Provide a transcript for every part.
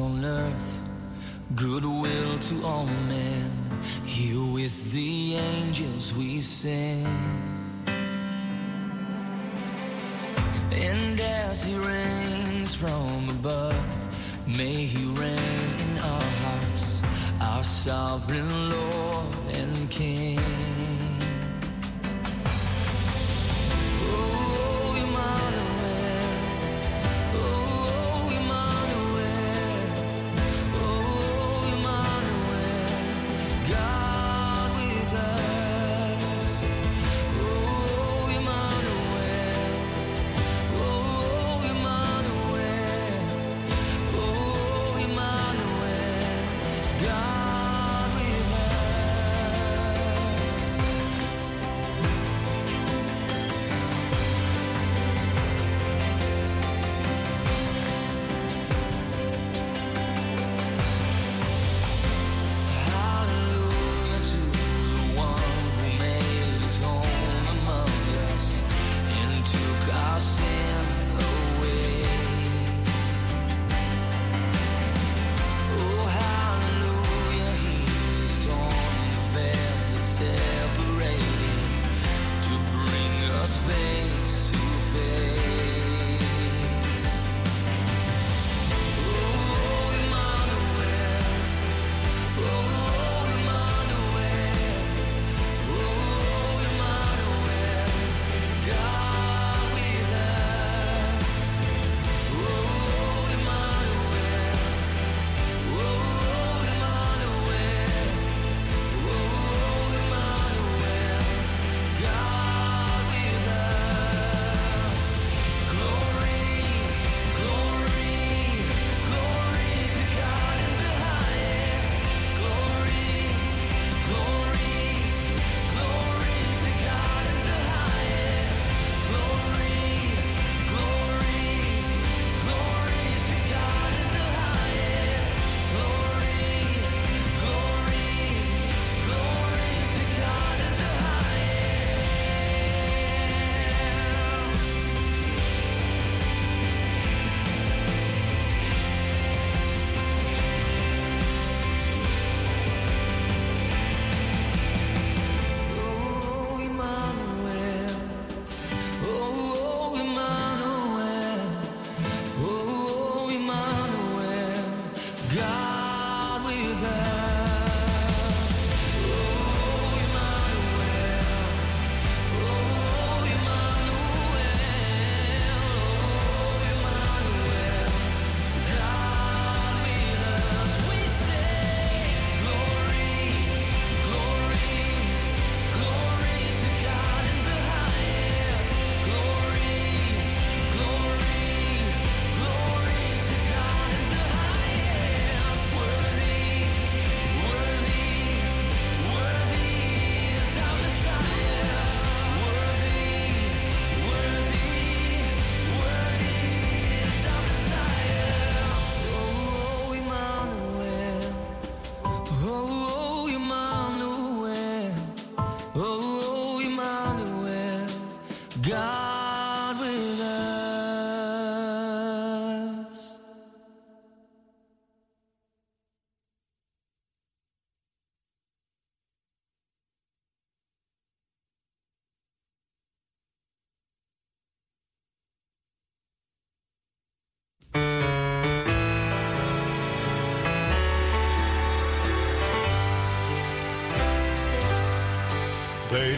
on earth, goodwill to all men. Here with the angels we sing. And as he reigns from above, may he reign in our hearts, our sovereign Lord and King.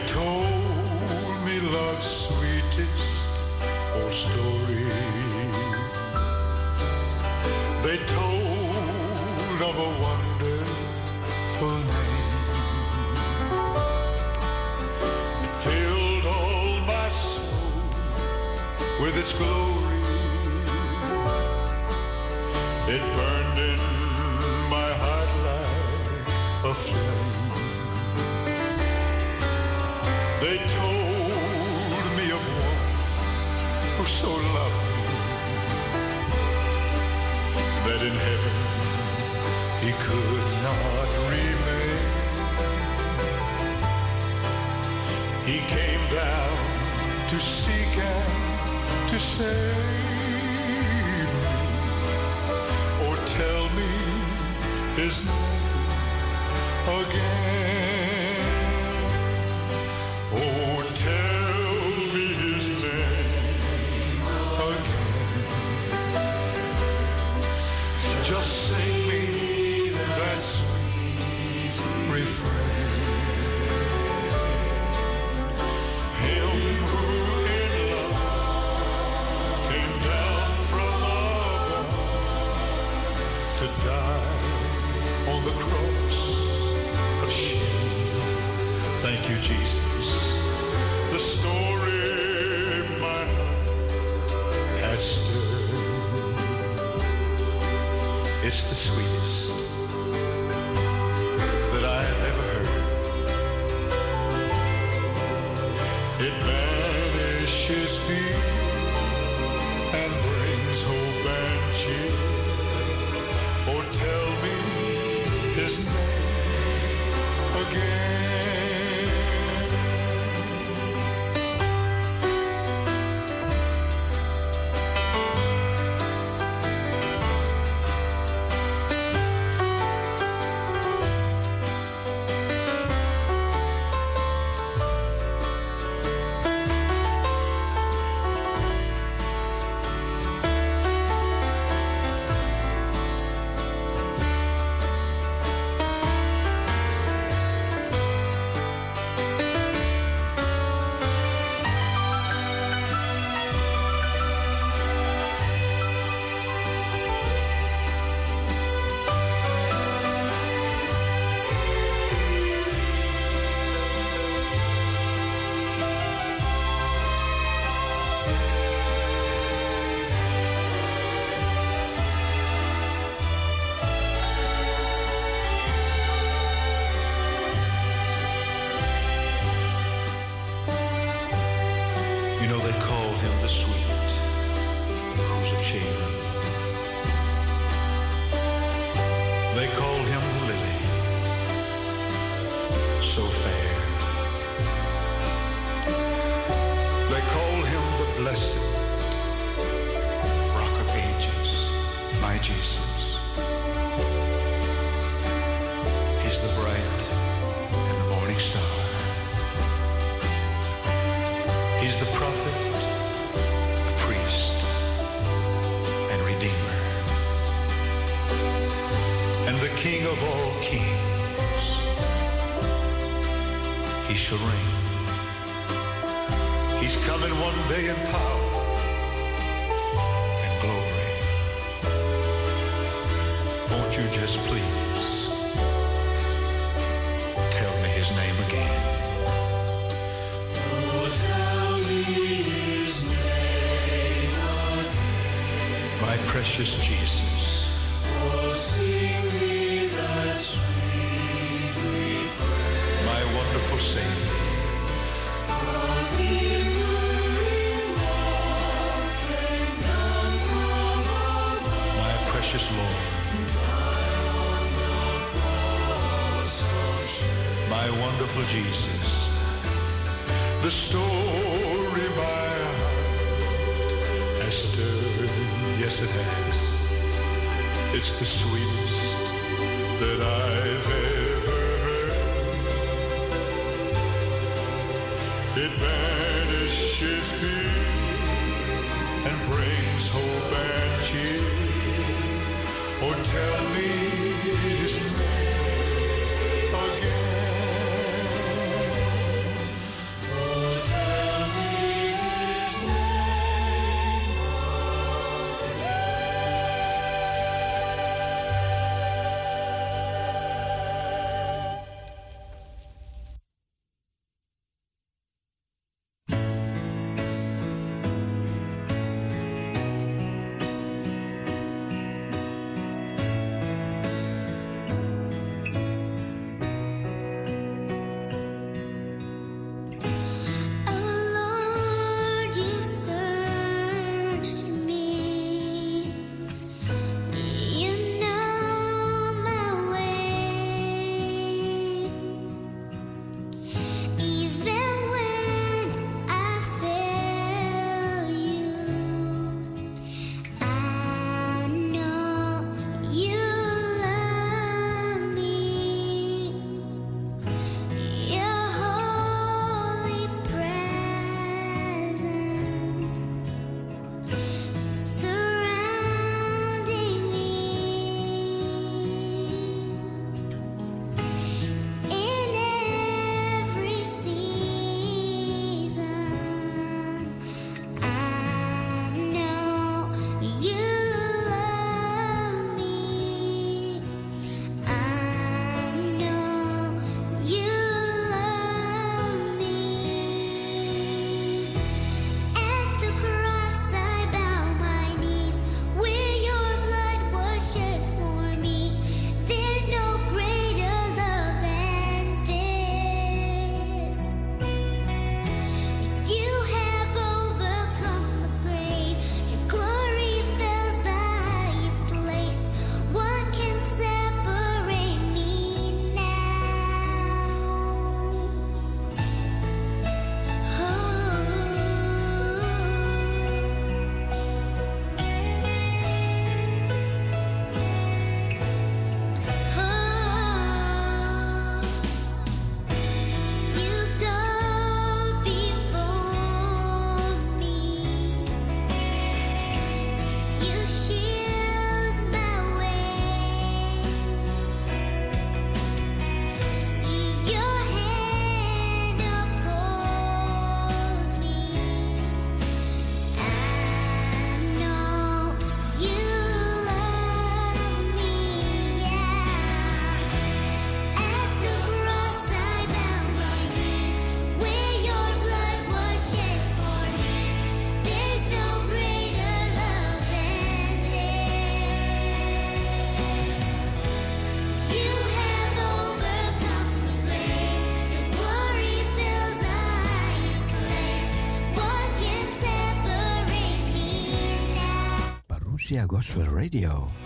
told Jesus, the story by heart has stirred, yes it has. It's the sweetest that I've ever heard. It banishes fear and brings hope and cheer. Oh, tell me His name. Parousia Gospel Radio.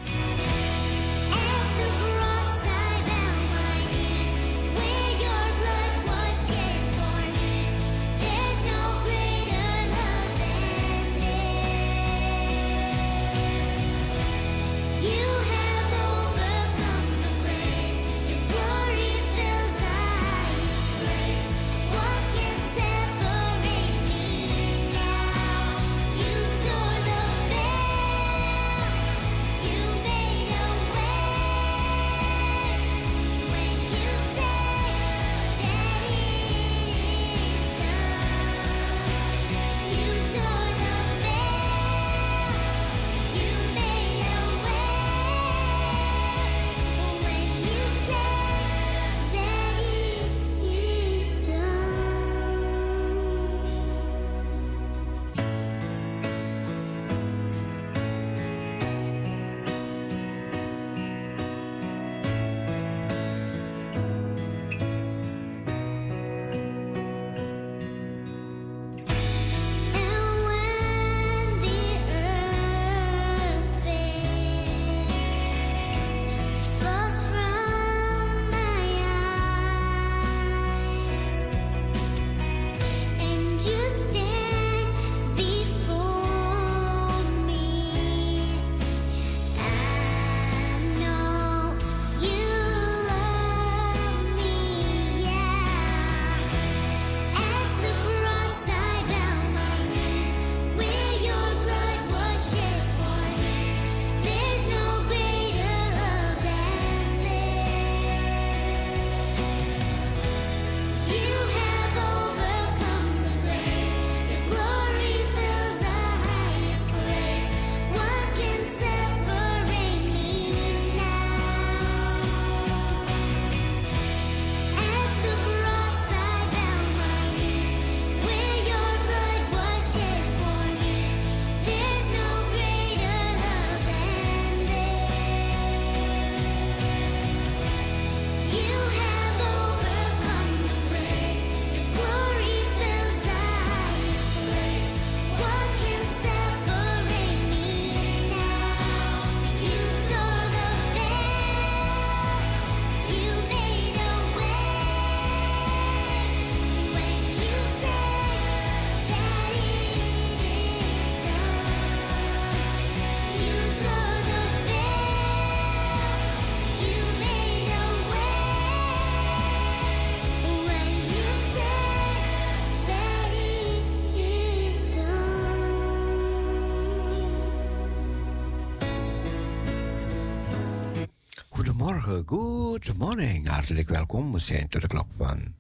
Morning. Hartelijk welkom. We zijn tot de klok van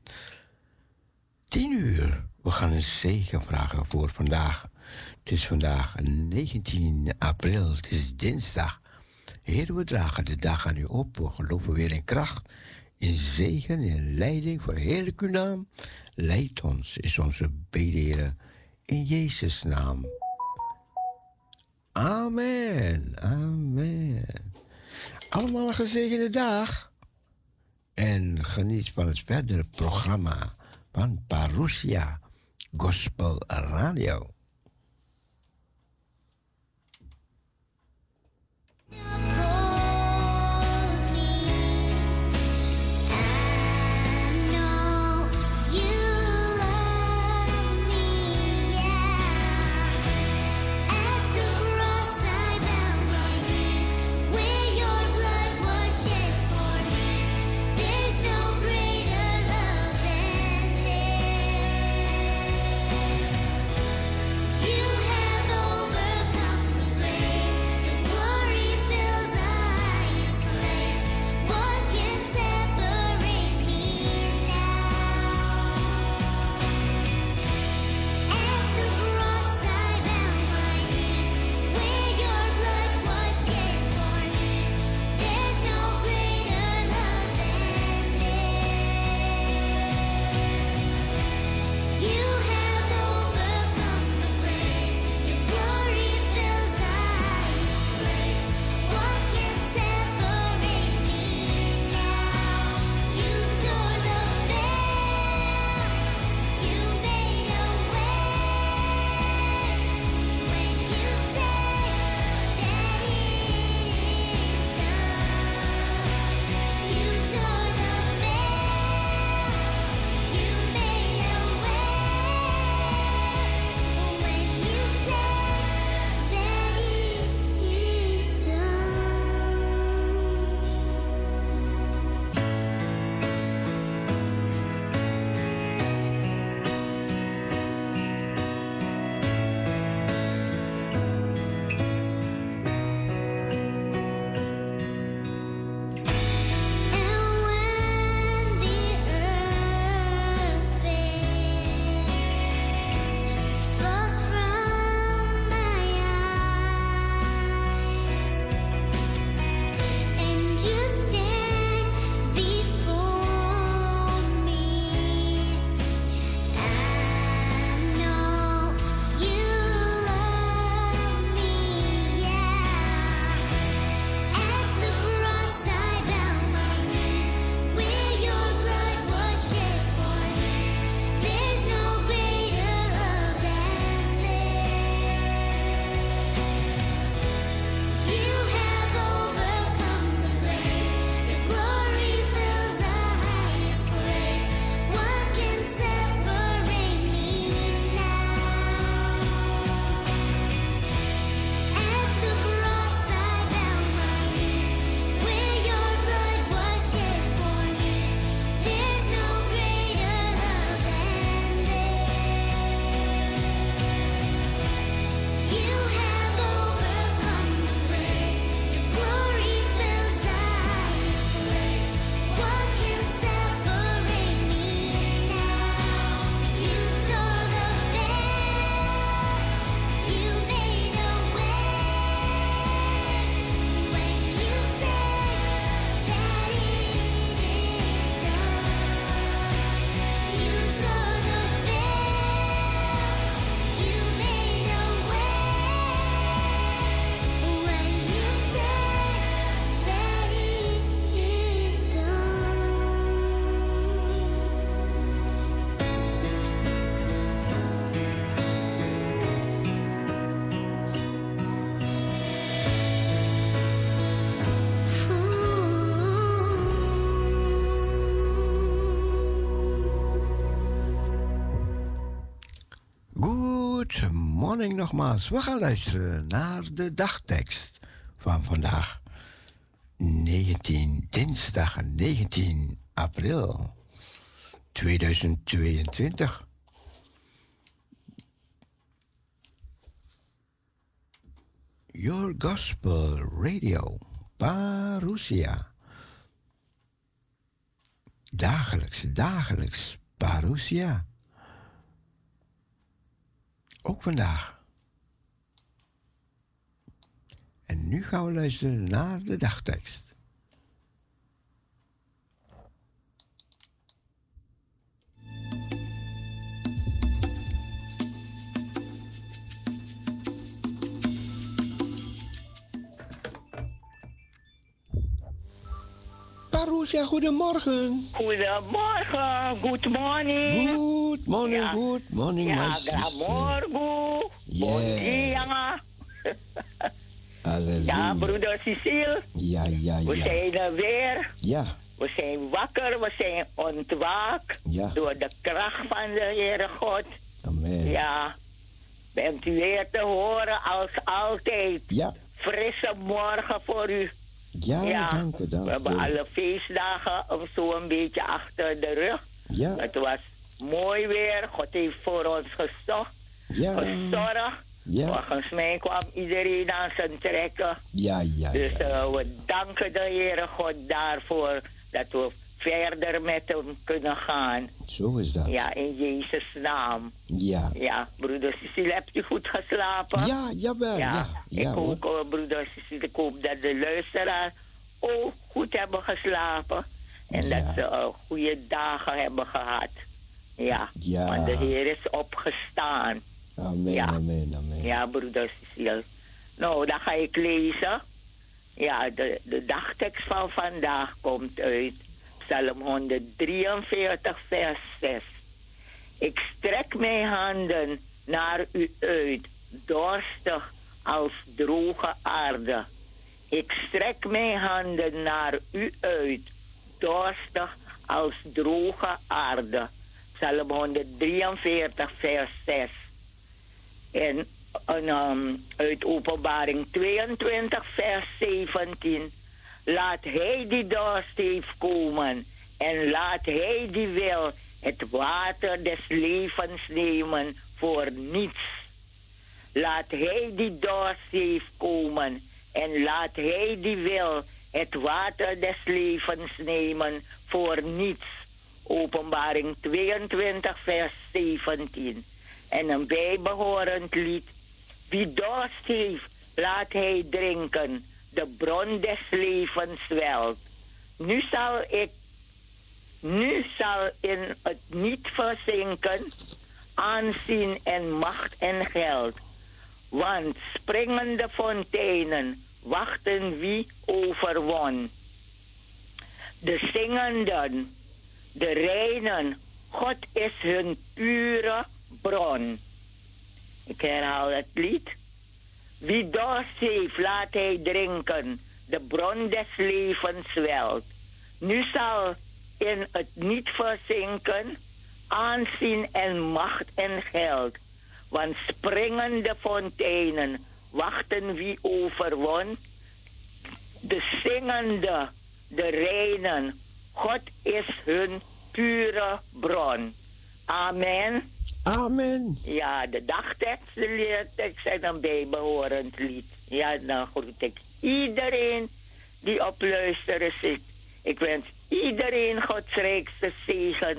10 uur. We gaan een zegen vragen voor vandaag. Het is vandaag 19 april. Het is dinsdag. Heer, we dragen de dag aan u op. We geloven weer in kracht, in zegen, in leiding voor heerlijke uw naam. Leid ons, is onze bederen. In Jezus' naam. Amen. Amen. Allemaal een gezegende dag. En geniet van het verdere programma van Parousia Gospel Radio. Nogmaals. We gaan luisteren naar de dagtekst van vandaag. 19, dinsdag 19 april 2022. Your Gospel Radio, Parousia. Dagelijks, dagelijks, Parousia. Ook vandaag. En nu gaan we luisteren naar de dagtekst. Parousia, goedemorgen. Goedemorgen, good morning. Good morning, Ja. good morning, my Ja, sister. goedemorgen. Bon dia. Ja, broeder Cecile, Ja, ja, we ja. zijn er weer. Ja, We zijn wakker, we zijn ontwaakt Ja. door de kracht van de Heere God. amen. Ja, bent u weer te horen als altijd. Ja, Frisse morgen voor u. ja, Ja, dank u, dank we hebben alle feestdagen of zo een beetje achter de rug. Ja, Het was mooi weer. God heeft voor ons gezocht, ja, gezorgd. ja, Volgens mij kwam iedereen aan zijn trekken. ja, ja, Dus eh, we danken de Heere God daarvoor dat we verder met hem kunnen gaan. Zo is dat. Ja, in Jezus' naam. Ja, Ja, broeder Cecile, hebt u goed geslapen? ja, jawel, ja, ja, ik ook, eh, broeder Cecile. Ik hoop dat de luisteraars ook goed hebben geslapen. En Ja. dat ze eh, goede dagen hebben gehad. Ja, Ja. want de Heer is opgestaan. Amen, Ja. amen, amen. Ja, broeder Cecile. Nou, dan ga ik lezen. Ja, de, de dagtekst van vandaag komt uit Psalm 143, vers 6. Ik strek mijn handen naar u uit, dorstig als droge aarde. Ik strek mijn handen naar u uit, dorstig als droge aarde. Psalm 143, vers 6. En, en um, uit Openbaring 22, vers 17. Laat hij die heeft komen en laat hij die wil het water des levens nemen voor niets. Laat hij die dorst heeft komen en laat hij die wil het water des levens nemen voor niets. Openbaring 22, vers 17. En een bijbehorend lied. Wie dorst heeft, laat hij drinken. De bron des levens welt. Nu zal ik, nu zal in het niet verzinken, aanzien en macht en geld. Want springende fonteinen wachten wie overwon. De zingenden, de reinen, God is hun pure bron. Ik herhaal het lied. Wie dorst heeft, laat hij drinken. De bron des levens welt. Nu zal in het niet verzinken aanzien en macht en geld. Want springende fonteinen wachten wie overwon. De zingende, de reinen, God is hun pure bron. Amen. Amen. Ja, de dagtekst, de leertekst en een bijbehorend lied. Ja, dan groet ik iedereen die op luisteren zit. Ik wens iedereen Gods rijkste zegen.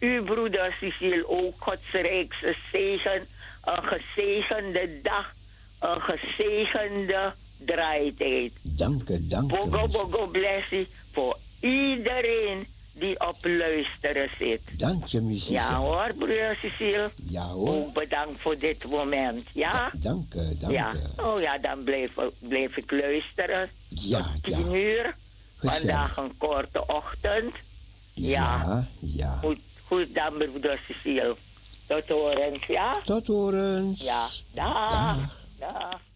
Uw broeder Cecile ook Gods rijkste zegen. Een gezegende dag, een gezegende draaitijd. Dank u, dank u. Bogo bogo blessie voor iedereen die op luisteren zit. Dank je, mijn Ja hoor, broeder Cecile. Ja hoor. Ook bedankt voor dit moment, ja? Dank u, dank Ja. u. Oh ja, dan bleef, blijf ik luisteren. Ja, Tot ja. tien uur. Gezellig. Vandaag een korte ochtend. Ja, ja. Goed, goed dan, broeder Cecile. Tot horens, ja? Tot horens. Ja. Dag. Dag. cheer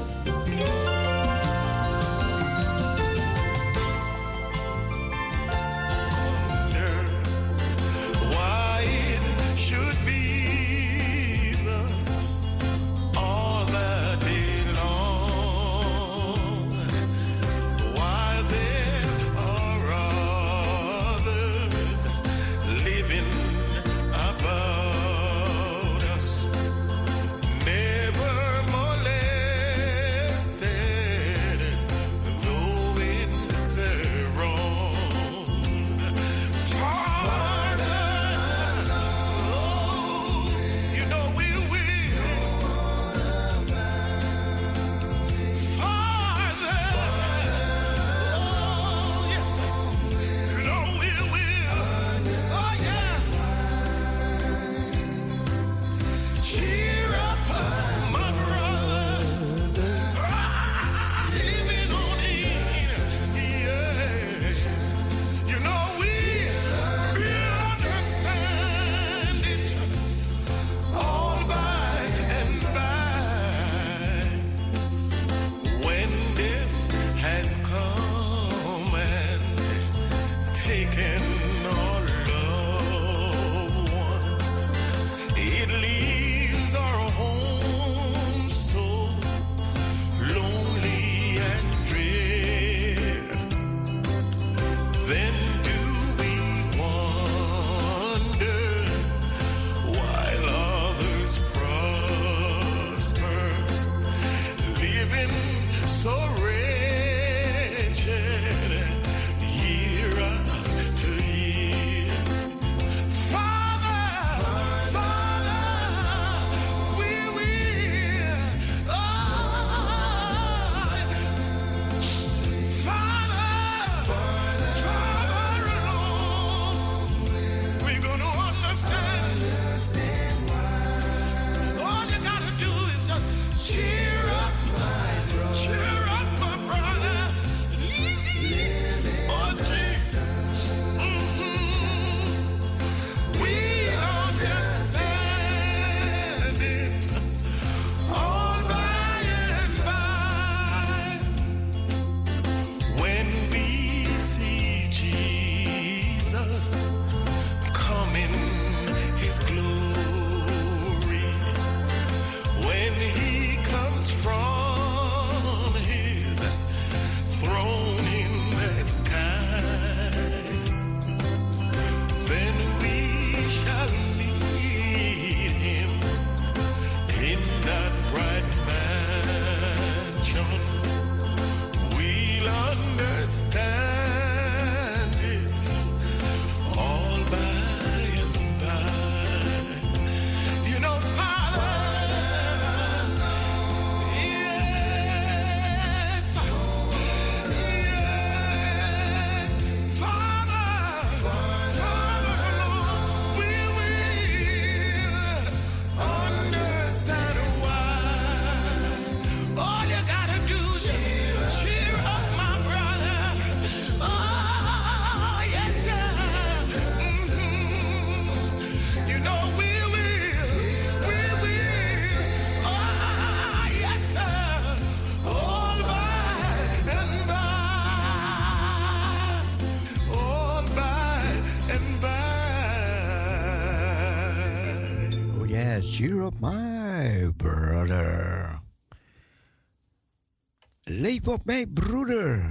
Op mijn broeder.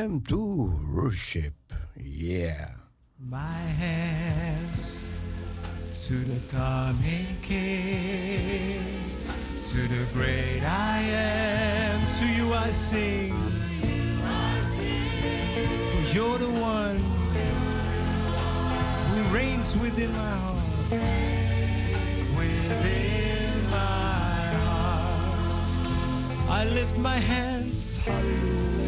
time to worship. Yeah. My hands to the coming King, to the great I am, to you I sing. For you're the one who reigns within my heart. Within my heart, I lift my hands. Hallelujah.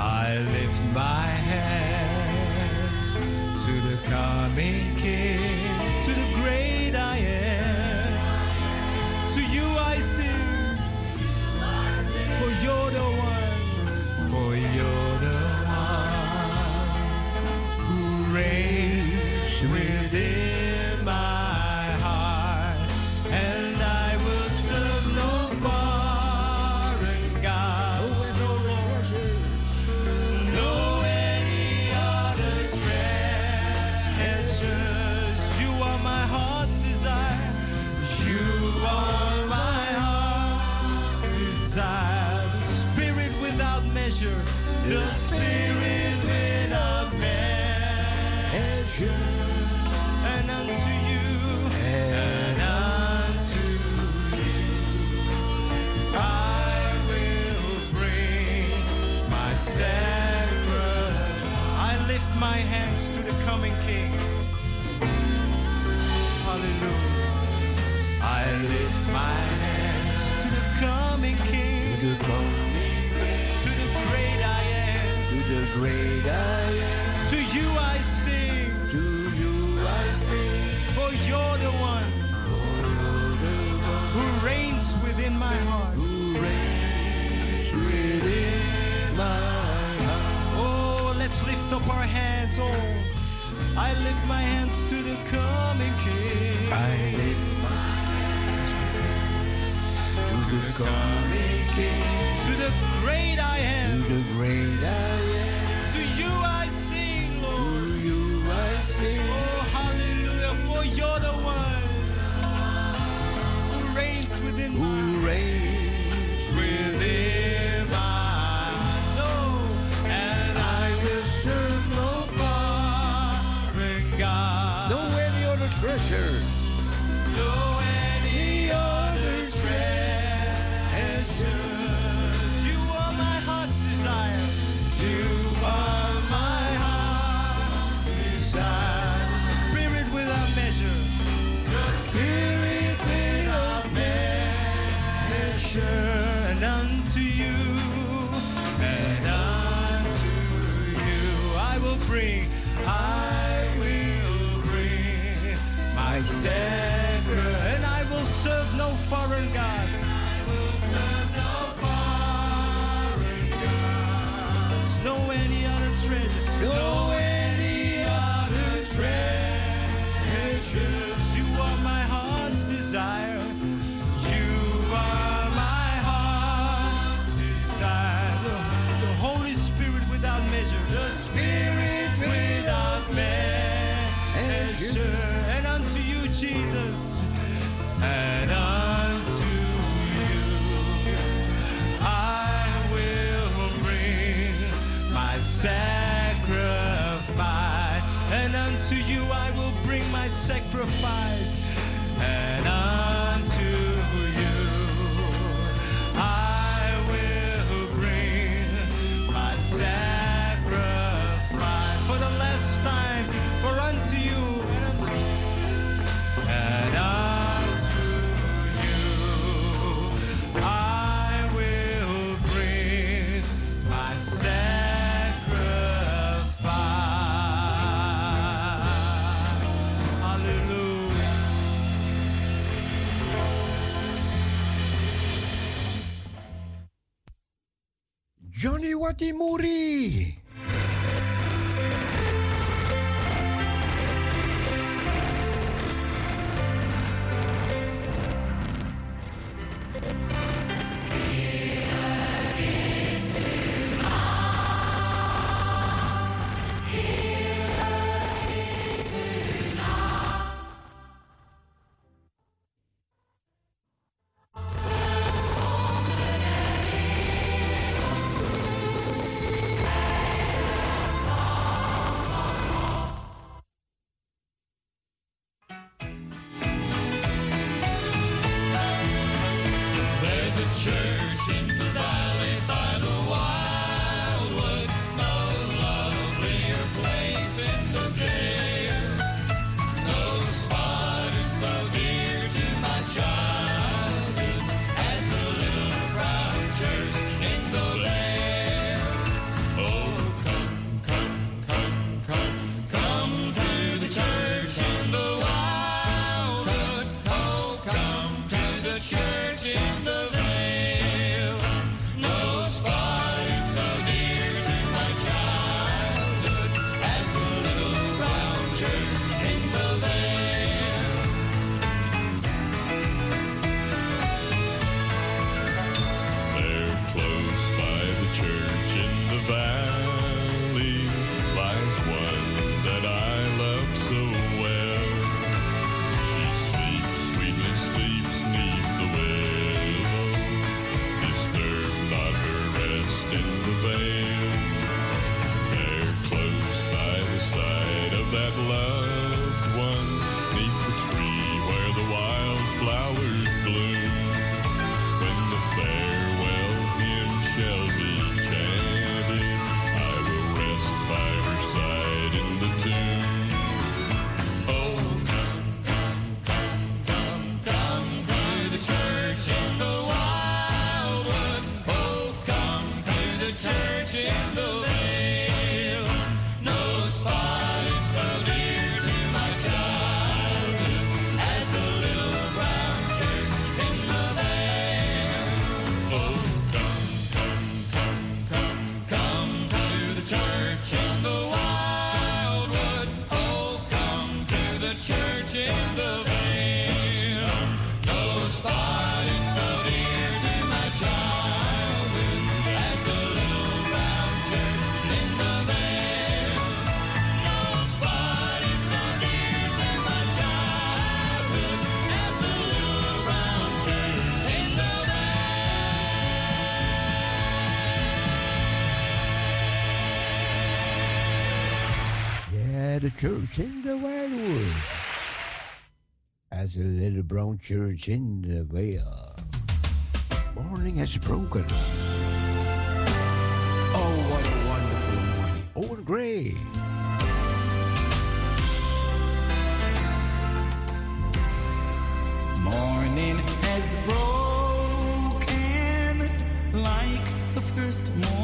I lift my hands to the coming King, to the great I am. Johnny Watimuri. underground church in the veil. Morning has broken. Oh, what a wonderful morning. Owen Gray. Morning has broken like the first morning.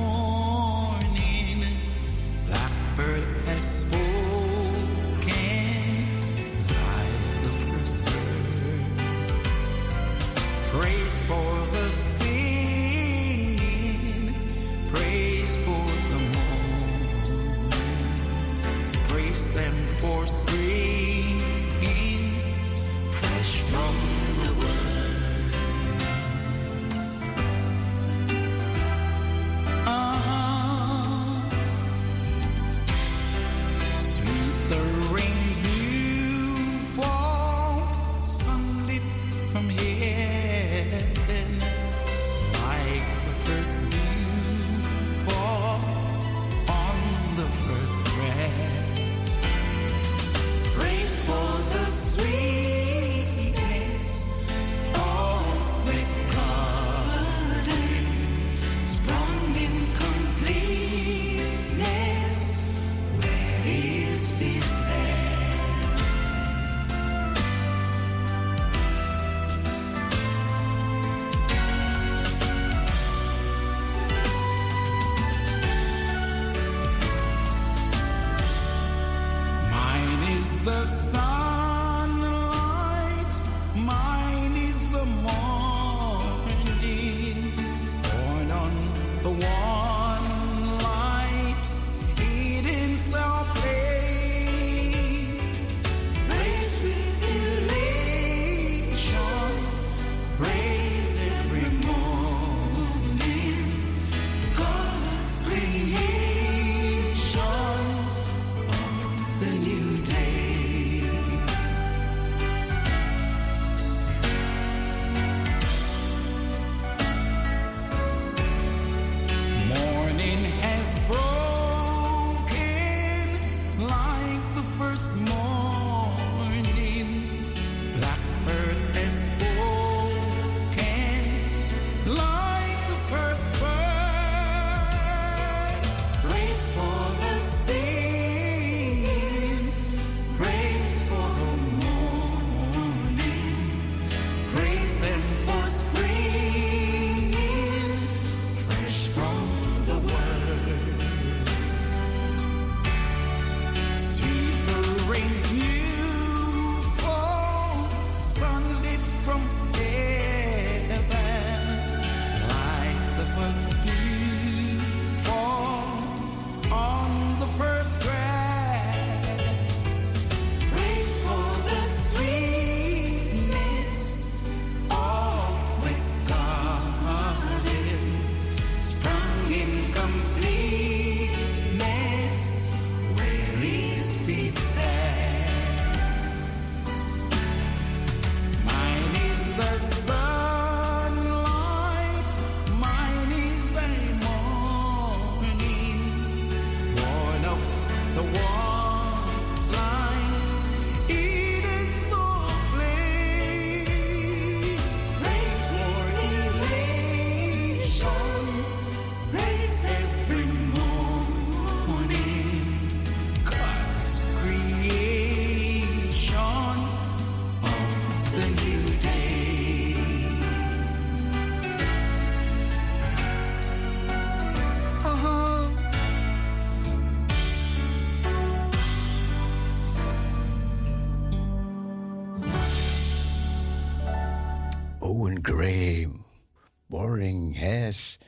has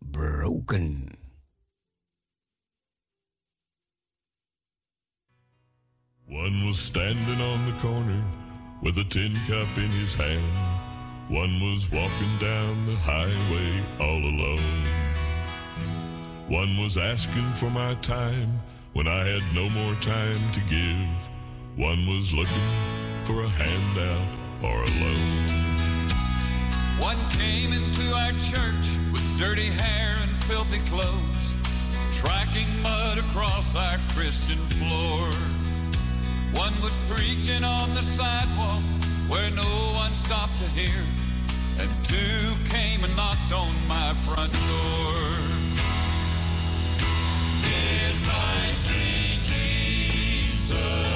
broken. One was standing on the corner with a tin cup in his hand. One was walking down the highway all alone. One was asking for my time when I had no more time to give. One was looking for a handout or a loan. One came into our church with dirty hair and filthy clothes, tracking mud across our Christian floor. One was preaching on the sidewalk where no one stopped to hear, and two came and knocked on my front door. Did my Jesus?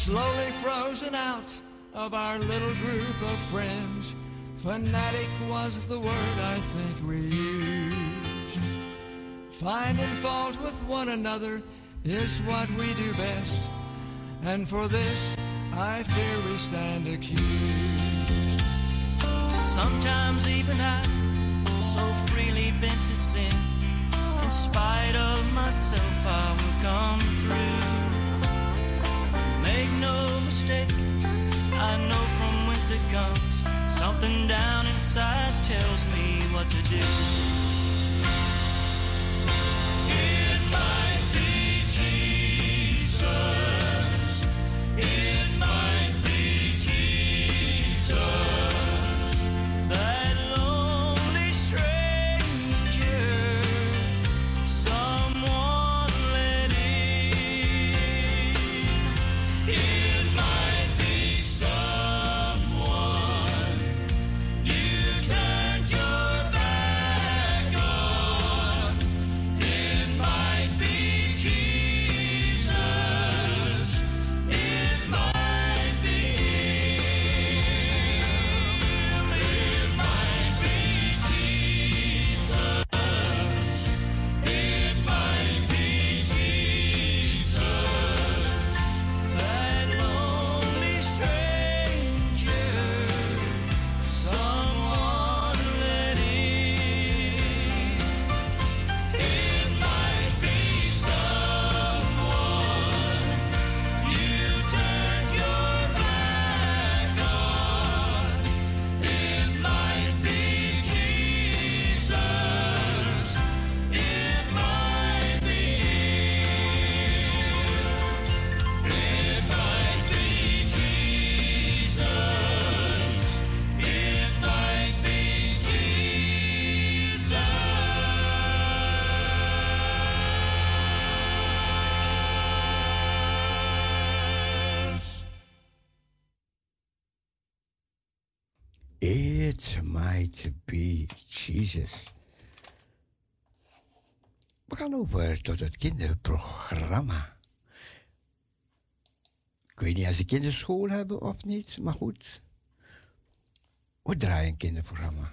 Slowly frozen out of our little group of friends. Fanatic was the word I think we used. Finding fault with one another is what we do best. And for this, I fear we stand accused. Sometimes even I, so freely bent to sin, in spite of myself, I will come through. Make no mistake, I know from whence it comes. Something down inside tells me what to do. It might be Jesus. Might be Jesus. We gaan over tot het kinderprogramma. Ik weet niet of ze kinderschool hebben of niet, maar goed. We draaien een kinderprogramma.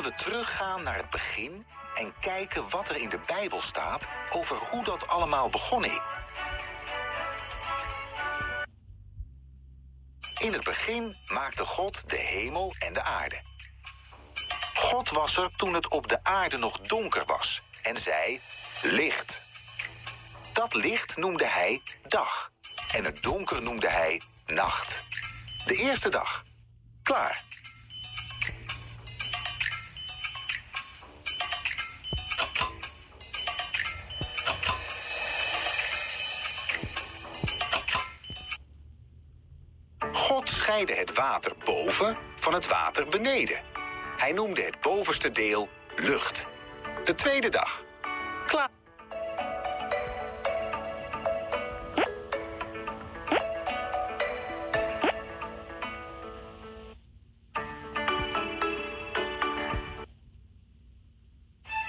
Laten we teruggaan naar het begin en kijken wat er in de Bijbel staat over hoe dat allemaal begonnen is. In het begin maakte God de hemel en de aarde. God was er toen het op de aarde nog donker was en zei licht. Dat licht noemde hij dag en het donker noemde hij nacht. De eerste dag. Klaar. Scheidde het water boven van het water beneden. Hij noemde het bovenste deel lucht. De tweede dag. Klaar.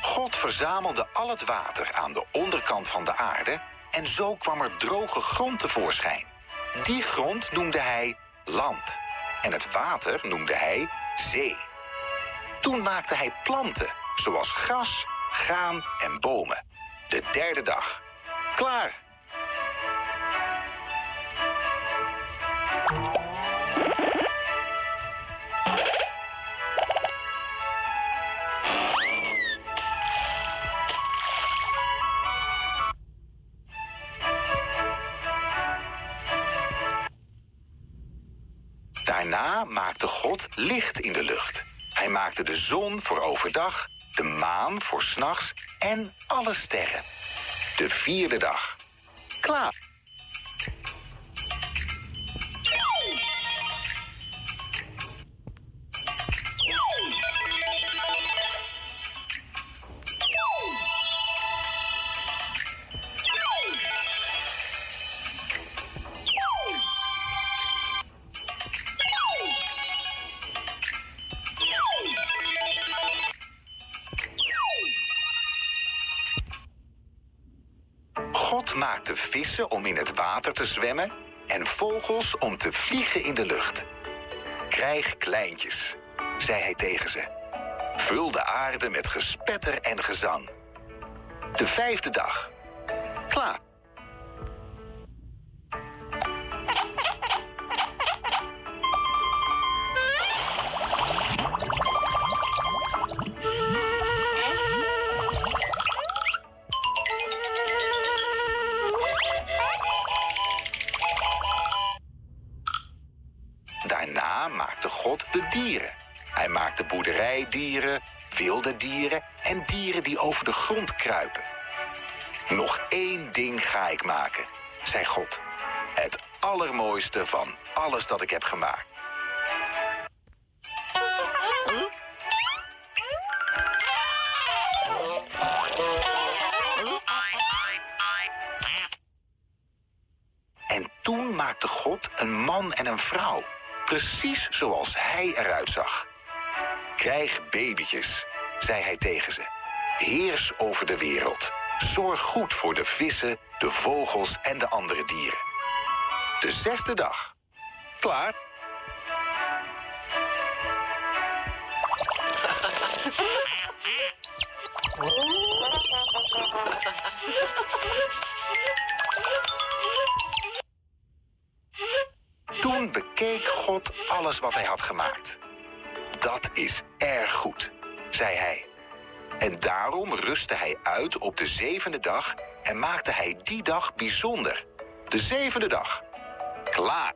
God verzamelde al het water aan de onderkant van de aarde en zo kwam er droge grond tevoorschijn. Die grond noemde hij land en het water noemde hij zee. Toen maakte hij planten, zoals gras, graan en bomen. De derde dag. Klaar. Maakte God licht in de lucht. Hij maakte de zon voor overdag, de maan voor s'nachts en alle sterren. De vierde dag. Klaar. Maakte vissen om in het water te zwemmen en vogels om te vliegen in de lucht. Krijg kleintjes, zei hij tegen ze. Vul de aarde met gespetter en gezang. De vijfde dag. Klaar. De grond kruipen. Nog één ding ga ik maken, zei God. Het allermooiste van alles dat ik heb gemaakt. En toen maakte God een man en een vrouw. Precies zoals hij eruit zag. Krijg babytjes, zei hij tegen ze. Heers over de wereld. Zorg goed voor de vissen, de vogels en de andere dieren. De zesde dag. Klaar? Toen bekeek God alles wat hij had gemaakt. Dat is erg goed, zei hij. En daarom rustte hij uit op de zevende dag en maakte hij die dag bijzonder. De zevende dag. Klaar.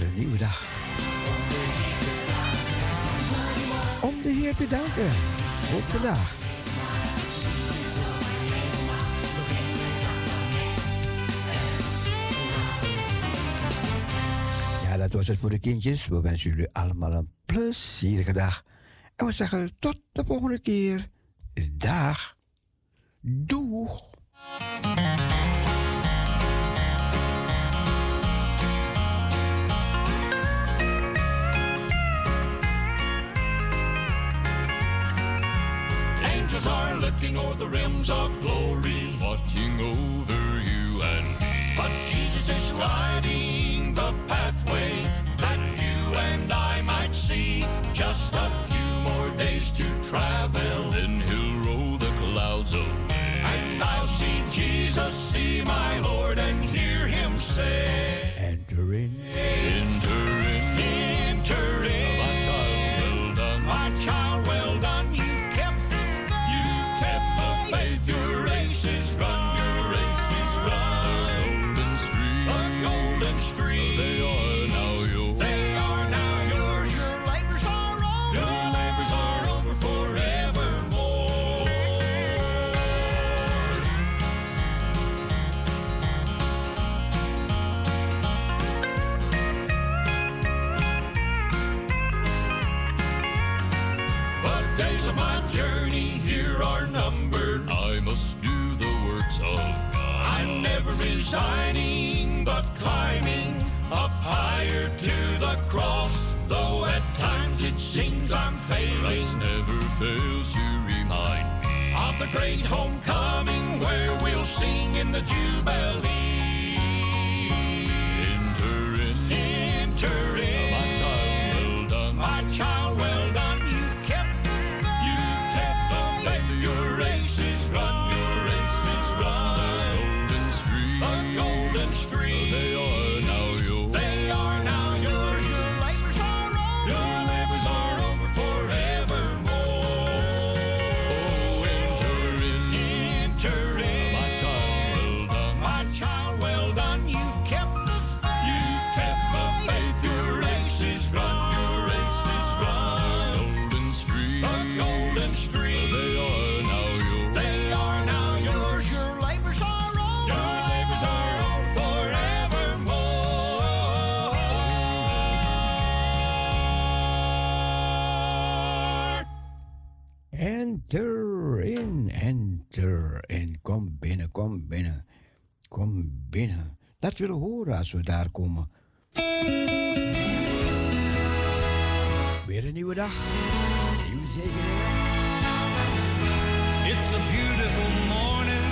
Een nieuwe dag. Om de Heer te danken voor vandaag. Ja, dat was het voor de kindjes. We wensen jullie allemaal een plezierige dag. En we zeggen tot de volgende keer. Dag. Doeg. Angels are looking o'er the rims of glory, watching over you and me. But Jesus is lighting the pathway that you and I might see. Just a few more days to travel, then he'll roll the clouds away. And I'll see Jesus, see my Lord, and hear him say, Enter in. Enter in, resigning, but climbing up higher to the cross. Though at times it seems I'm failing. Christ never fails to remind me of the great homecoming where we'll sing in the Jubilee. Enter in, Enter in, Kom binnen, kom binnen. Kom binnen. Dat willen horen als we daar komen. Weer een nieuwe dag. Nieuwe zegening. It's a beautiful morning.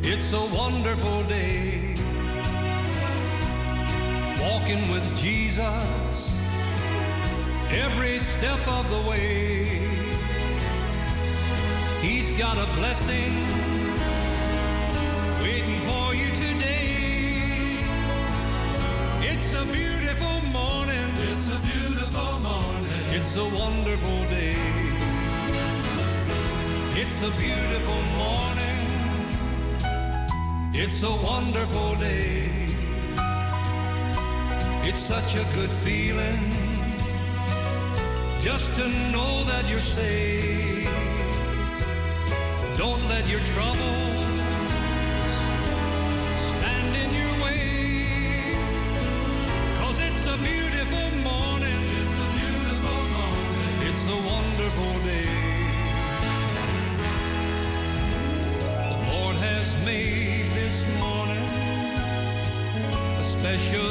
It's a wonderful day. Walking with Jesus every step of the way. He's got a blessing waiting for you today. It's a beautiful morning. It's a beautiful morning. It's a wonderful day. It's a beautiful morning. It's a wonderful day. It's such a good feeling just to know that you're saved. Don't let your troubles stand in your way. Cause it's a beautiful morning. It's a beautiful morning. It's a wonderful day. The Lord has made this morning especially for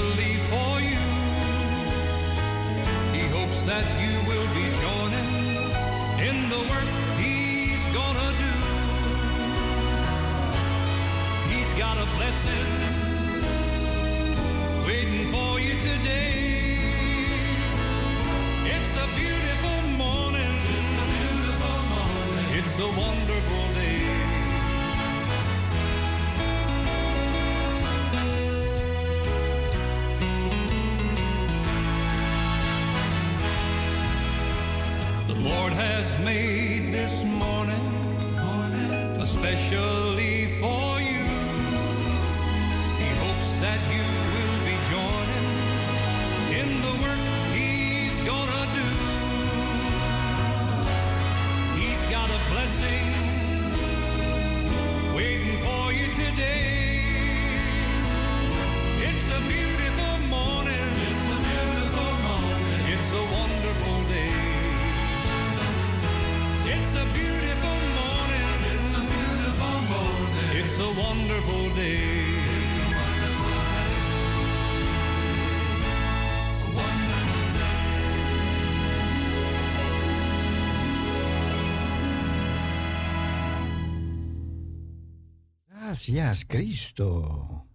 blessing waiting for you today. It's a beautiful morning. It's a beautiful morning. It's a wonderful day. The Lord has made this morning especially for you. He hopes that you will be joining in the work He's gonna do. He's got a blessing waiting for you today. It's a beautiful morning. It's a beautiful morning. It's a wonderful day. It's a beautiful morning. It's a beautiful morning. It's a wonderful day. Gracias, Cristo.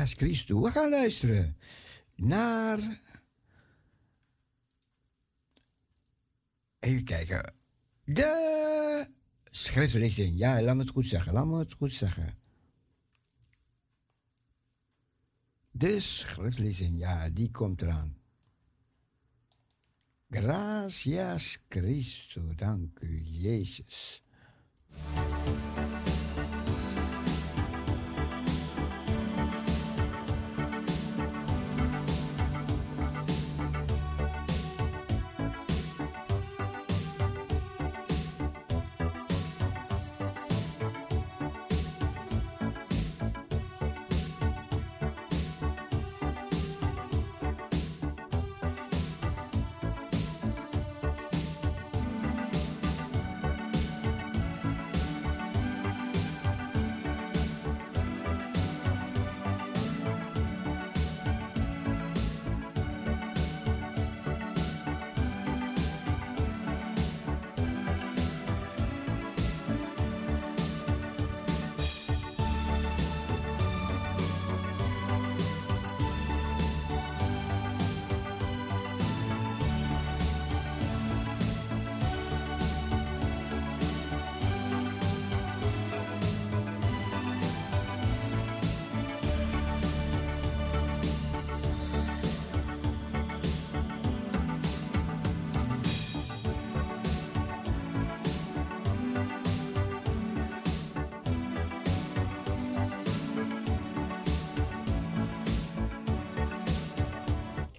Gracias, Christus. We gaan luisteren naar. Even kijken. De schriftlezing. Ja, laat me het goed zeggen. Laat me het goed zeggen. De schriftlezing, ja, die komt eraan. Gracias, Christus. Dank u, Jezus.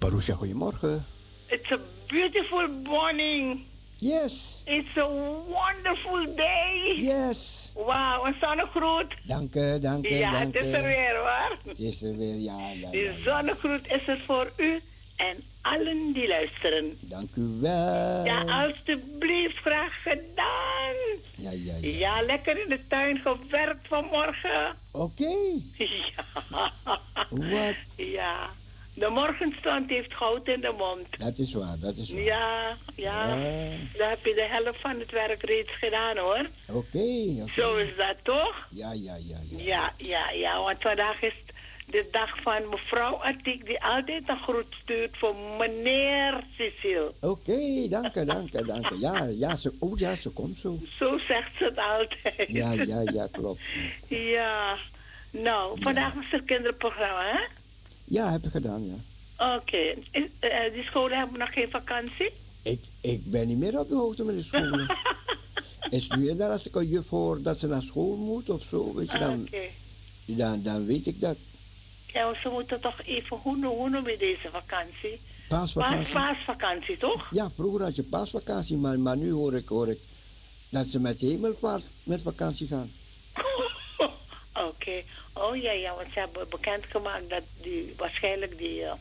Marusha, goedemorgen. It's a beautiful morning. Yes. It's a wonderful day. Yes. Wauw, een zonnegroet. Dank u, dank u, Ja, dank het is er weer hoor. Het is er weer, ja, ja, ja. Die zonnegroet is er voor u en allen die luisteren. Dank u wel. Ja, alstublieft, graag gedaan. Ja, ja, ja. Ja, lekker in de tuin gewerkt vanmorgen. Oké. Ja. Wat? Ja. De morgenstond heeft goud in de mond. Dat is waar, dat is waar. Ja, ja. Ja. Dan heb je de helft van het werk reeds gedaan hoor. Oké, oké. Zo is dat toch? Ja, ja, ja, ja. Ja, ja, ja, want vandaag is de dag van mevrouw Atiek, die altijd een groet stuurt voor meneer Cecile. Oké, dank je, dank je, dank je. Ja, ja, ze, oh ja, ze komt zo. Zo zegt ze het altijd. Ja, ja, ja, klopt. Ja. Nou, vandaag was er kinderprogramma, hè? Ja, heb ik gedaan, ja. Oké. Is- eh, die scholen hebben nog geen vakantie? Ik, ik ben niet meer op de hoogte met de scholen. Is nu en dan als ik een juf hoor dat ze naar school moet of zo, weet je, dan, Oké. dan, dan weet ik dat. Ja, ze moeten toch even, hoe, noem- hoe noem je deze vakantie? Paasvakantie. Paas, paasvakantie, toch? Ja, vroeger had je paasvakantie, maar, maar nu hoor ik, hoor ik dat ze met hemelvaart met vakantie gaan. Oké. Oh ja, ja, want ze hebben bekendgemaakt dat die, waarschijnlijk die, eh,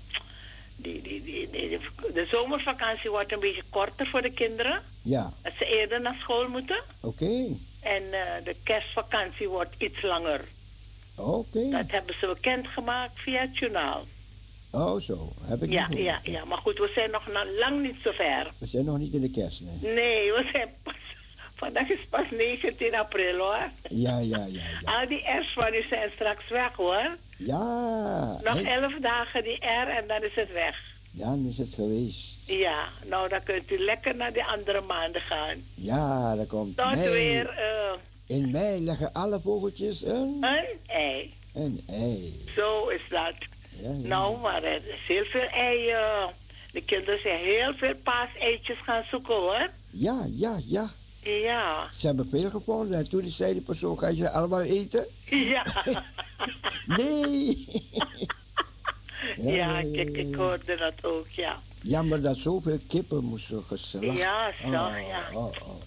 die, die, die, die- die- de zomervakantie wordt een beetje korter voor de kinderen. Ja, Dat ze eerder naar school moeten. oké. En eh, de kerstvakantie wordt iets langer. Oké. Dat hebben ze bekendgemaakt via het journaal. Oh, zo. Heb ik Ja, niet ja, ja. Maar goed, we zijn nog lang niet zo ver. We zijn nog niet in de kerst, nee. Nee, we zijn pas... Vandaag is pas 19 april, hoor. Ja, ja, ja. Al die R's van u zijn straks weg, hoor. Ja, Nog hè? elf dagen die R en dan is het weg. dan is het geweest. Ja, nou dan kunt u lekker naar die andere maanden gaan. Ja, dat komt Tot mei. weer eh, In mei leggen alle vogeltjes een, een ei. een ei. Zo is dat. Ja, ja. Nou, maar er is heel veel eieren. De kinderen zijn heel veel paaseitjes gaan zoeken hoor. Ja, ja, ja. Ja. Ze hebben veel gevonden en toen zei die persoon, ga je ze allemaal eten? Ja. Nee! ja, kijk, ik hoorde dat ook, ja. Jammer dat zoveel kippen moesten geslacht. Ja, zo, Oh, ja. oh, oh.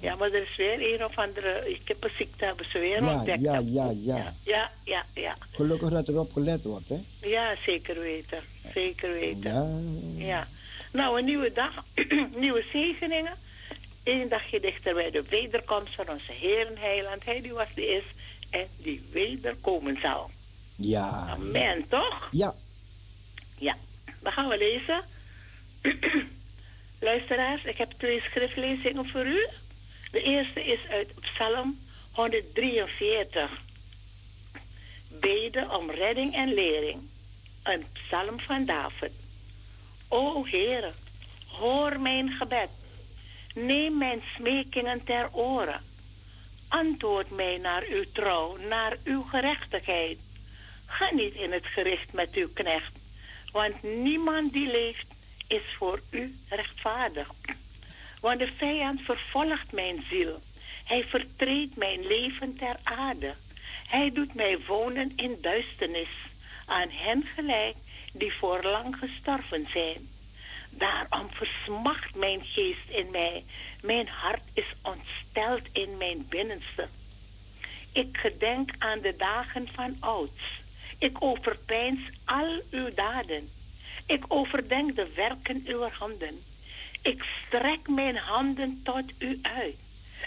Ja, maar er is weer een of andere kippenziekte hebben ze weer Ja, ontdekt. ja, ja, ja. Ja, ja, ja. Gelukkig dat erop gelet wordt, hè? Ja, zeker weten. Zeker weten. Ja. Ja. Nou, een nieuwe dag, nieuwe zegeningen. Eén dagje dichter bij de wederkomst van onze Heer en Heiland. Hij die was, die is en die wederkomen zal. Ja. Amen, toch? Ja. Ja. Dan gaan we lezen. Luisteraars, ik heb twee schriftlezingen voor u. De eerste is uit Psalm 143. Beden om redding en lering. Een psalm van David. O Heere, hoor mijn gebed. Neem mijn smekingen ter oren. Antwoord mij naar uw trouw, naar uw gerechtigheid. Ga niet in het gericht met uw knecht, want niemand die leeft is voor u rechtvaardig. Want de vijand vervolgt mijn ziel. Hij vertreedt mijn leven ter aarde. Hij doet mij wonen in duisternis, aan hen gelijk die voorlang gestorven zijn. Daarom versmacht mijn geest in mij. Mijn hart is ontsteld in mijn binnenste. Ik gedenk aan de dagen van ouds. Ik overpeins al uw daden. Ik overdenk de werken uw handen. Ik strek mijn handen tot u uit.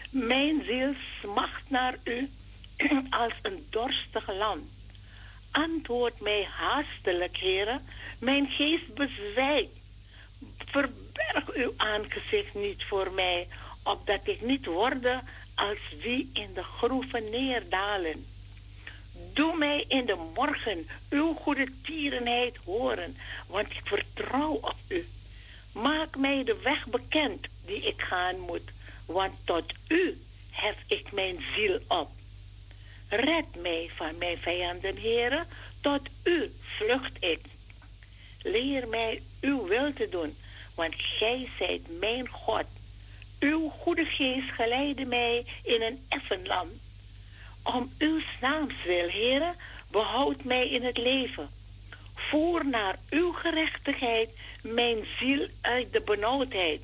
Mijn ziel smacht naar u als een dorstig land. Antwoord mij haastelijk, heren. Mijn geest bezwijkt. Verberg uw aangezicht niet voor mij, opdat ik niet worde als wie in de groeven neerdalen. Doe mij in de morgen uw goede tierenheid horen, want ik vertrouw op u. Maak mij de weg bekend die ik gaan moet, want tot u hef ik mijn ziel op. Red mij van mijn vijanden, heren, tot u vlucht ik. Leer mij uw wil te doen, want gij zijt mijn God. Uw goede geest geleidde mij in een effen land. Om uw naams wil, heren, behoud mij in het leven. Voer naar uw gerechtigheid mijn ziel uit de benauwdheid.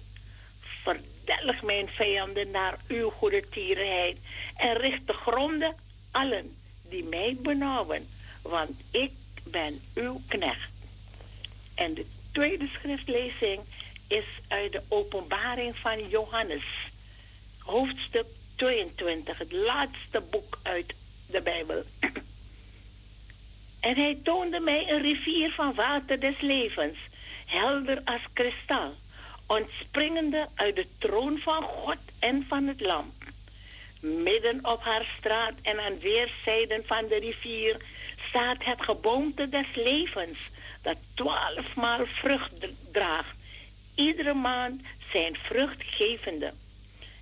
Verdelg mijn vijanden naar uw goede tierenheid en richt de gronden allen die mij benauwen, want ik ben uw knecht. En de tweede schriftlezing is uit de openbaring van Johannes, hoofdstuk 22, het laatste boek uit de Bijbel. En hij toonde mij een rivier van water des levens, helder als kristal, ontspringende uit de troon van God en van het Lam. Midden op haar straat en aan weerszijden van de rivier staat het geboomte des levens, dat twaalfmaal vrucht draagt, iedere maand zijn vruchtgevende.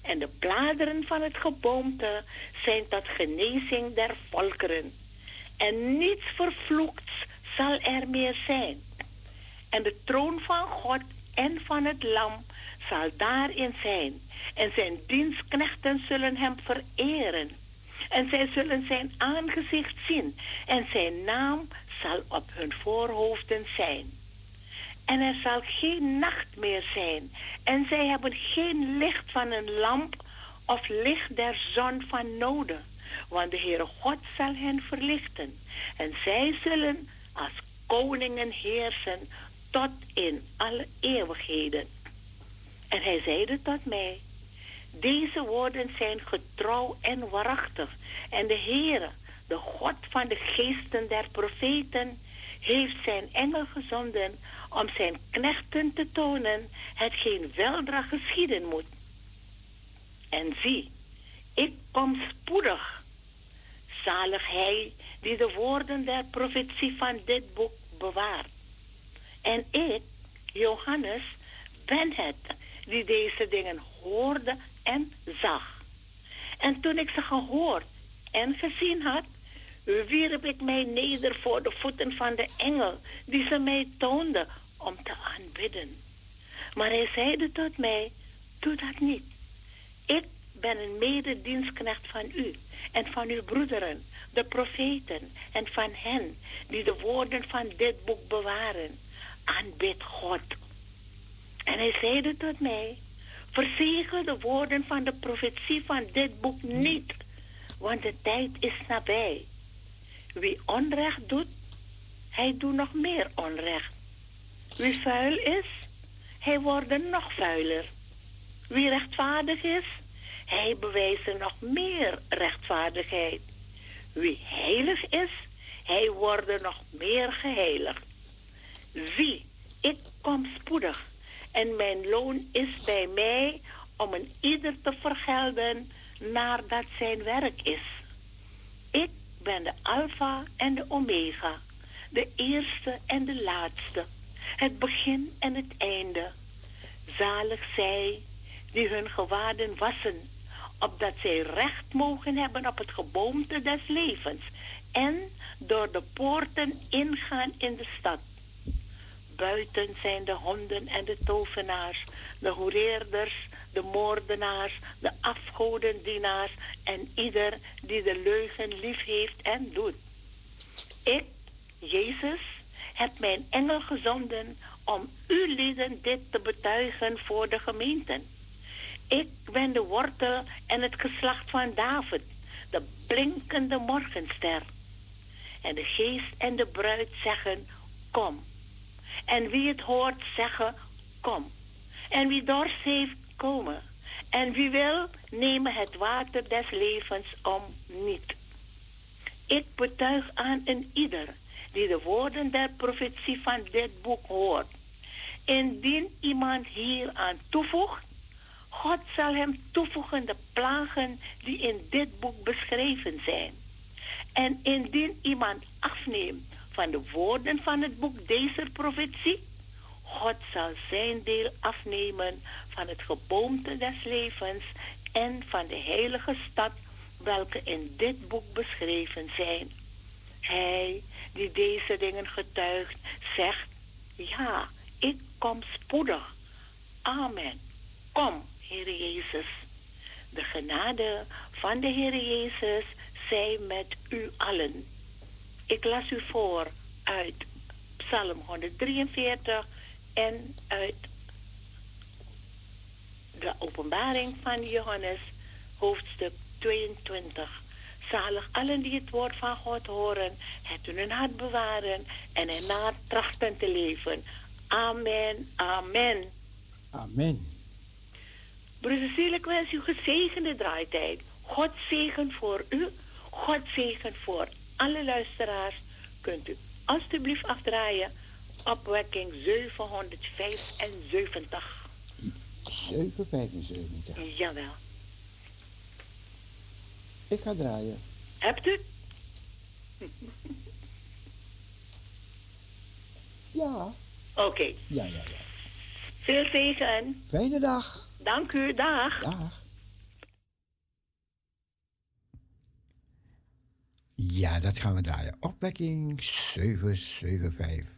En de bladeren van het geboomte zijn tot genezing der volkeren. En niets vervloekts zal er meer zijn. En de troon van God en van het lam zal daarin zijn. En zijn dienstknechten zullen hem vereren. En zij zullen zijn aangezicht zien. En zijn naam zal op hun voorhoofden zijn. En er zal geen nacht meer zijn. En zij hebben geen licht van een lamp of licht der zon van noden. Want de Heere God zal hen verlichten. En zij zullen als koningen heersen tot in alle eeuwigheden. En hij zeide tot mij, deze woorden zijn getrouw en waarachtig. En de Heere, de God van de geesten der profeten, heeft zijn engel gezonden om zijn knechten te tonen hetgeen weldra geschieden moet. En zie, ik kom spoedig. Zalig hij die de woorden der profetie van dit boek bewaart. En ik, Johannes, ben het die deze dingen hoorde en zag. En toen ik ze gehoord en gezien had, wierp ik mij neder voor de voeten van de engel die ze mij toonde om te aanbidden. Maar hij zeide tot mij, doe dat niet. Ik ben een mededienstknecht van u en van uw broederen, de profeten en van hen die de woorden van dit boek bewaren. Aanbid God. En hij zeide tot mij, verzegel de woorden van de profetie van dit boek niet, want de tijd is nabij. Wie onrecht doet, hij doet nog meer onrecht. Wie vuil is, hij wordt nog vuiler. Wie rechtvaardig is, hij bewijst nog meer rechtvaardigheid. Wie heilig is, hij wordt nog meer geheiligd. Zie, ik kom spoedig en mijn loon is bij mij om een ieder te vergelden naar dat zijn werk is. Ik ben de Alpha en de Omega, de eerste en de laatste, het begin en het einde. Zalig zij die hun gewaden wassen, opdat zij recht mogen hebben op het geboomte des levens en door de poorten ingaan in de stad. Buiten zijn de honden en de tovenaars, de hoereerders, de moordenaars, de afgodendienaars en ieder die de leugen lief heeft en doet. Ik, Jezus, heb mijn engel gezonden om u lieden dit te betuigen voor de gemeenten. Ik ben de wortel en het geslacht van David, de blinkende morgenster. En de geest en de bruid zeggen, kom. En wie het hoort zeggen, kom. En wie dorst heeft, komen. En wie wil, nemen het water des levens om niet. Ik betuig aan een ieder die de woorden der profetie van dit boek hoort. Indien iemand hier aan toevoegt, God zal hem toevoegen de plagen die in dit boek beschreven zijn. En indien iemand afneemt van de woorden van het boek deze profetie, God zal zijn deel afnemen van het geboomte des levens en van de heilige stad welke in dit boek beschreven zijn. Hij die deze dingen getuigt, zegt, ja, ik kom spoedig. Amen. Kom, Heer Jezus. De genade van de Heer Jezus zij met u allen. Ik las u voor uit Psalm 143 en uit de openbaring van Johannes, hoofdstuk 22. Zalig allen die het woord van God horen, het in hun hart bewaren en ernaar trachten te leven. Amen, amen. Amen. Broeder ik wens u gezegende draaitijd. God zegen voor u, God zegen voor alle luisteraars. Kunt u alstublieft afdraaien opwekking 775. 775. Jawel. Ik ga draaien. Hebt u? ja. Oké. Ja, ja, ja. Veel tegen. Fijne dag. Dank u, dag. Dag. Ja, dat gaan we draaien. Opwekking 775.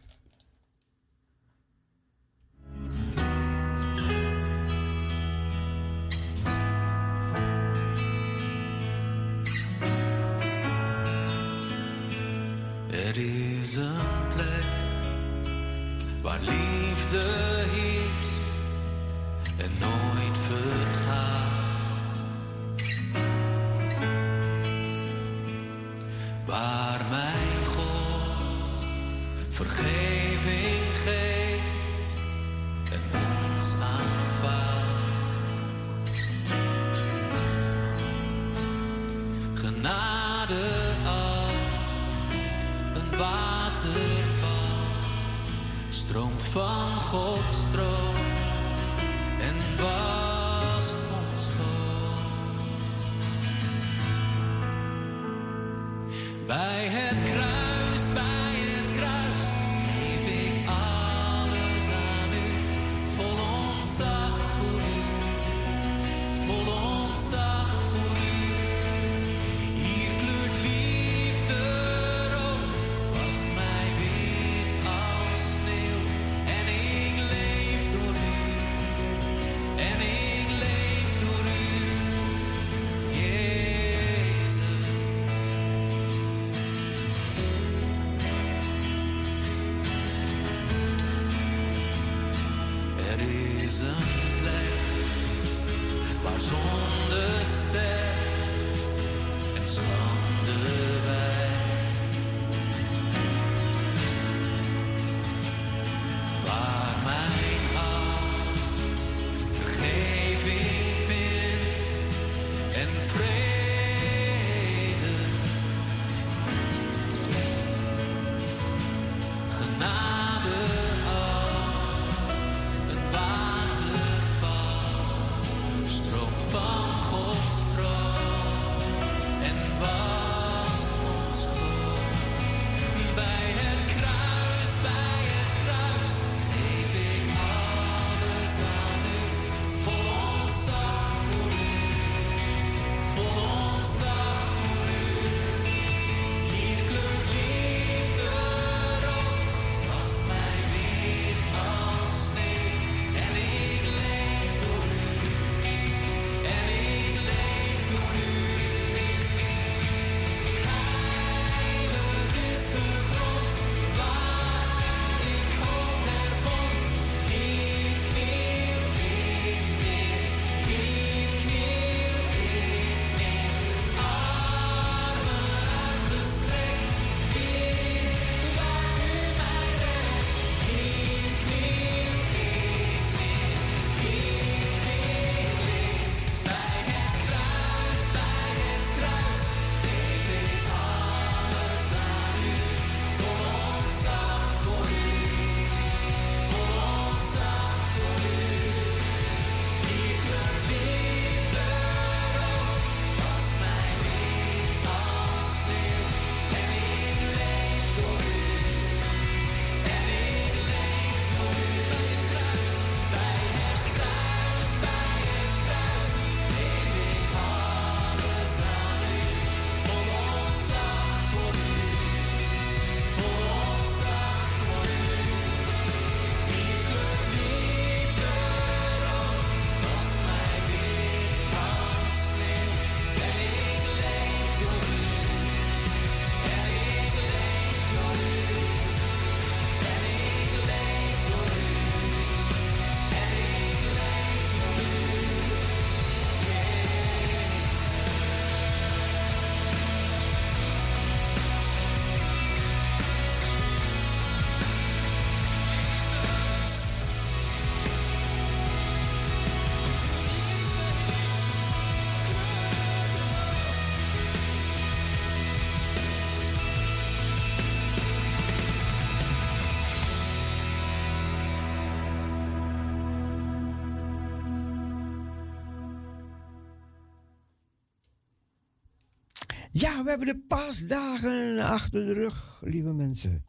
We hebben de paasdagen achter de rug, lieve mensen.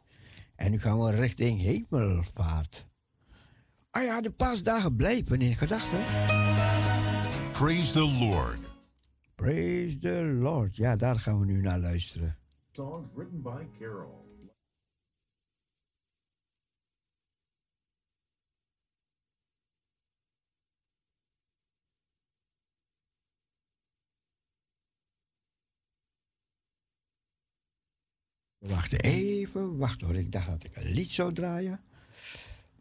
En nu gaan we richting hemelvaart. Ah ja, de paasdagen blijven in gedachten. Praise the Lord. Praise the Lord. Ja, daar gaan we nu naar luisteren. Songs written by Carol. We wachten even, wacht hoor. Ik dacht dat ik een lied zou draaien.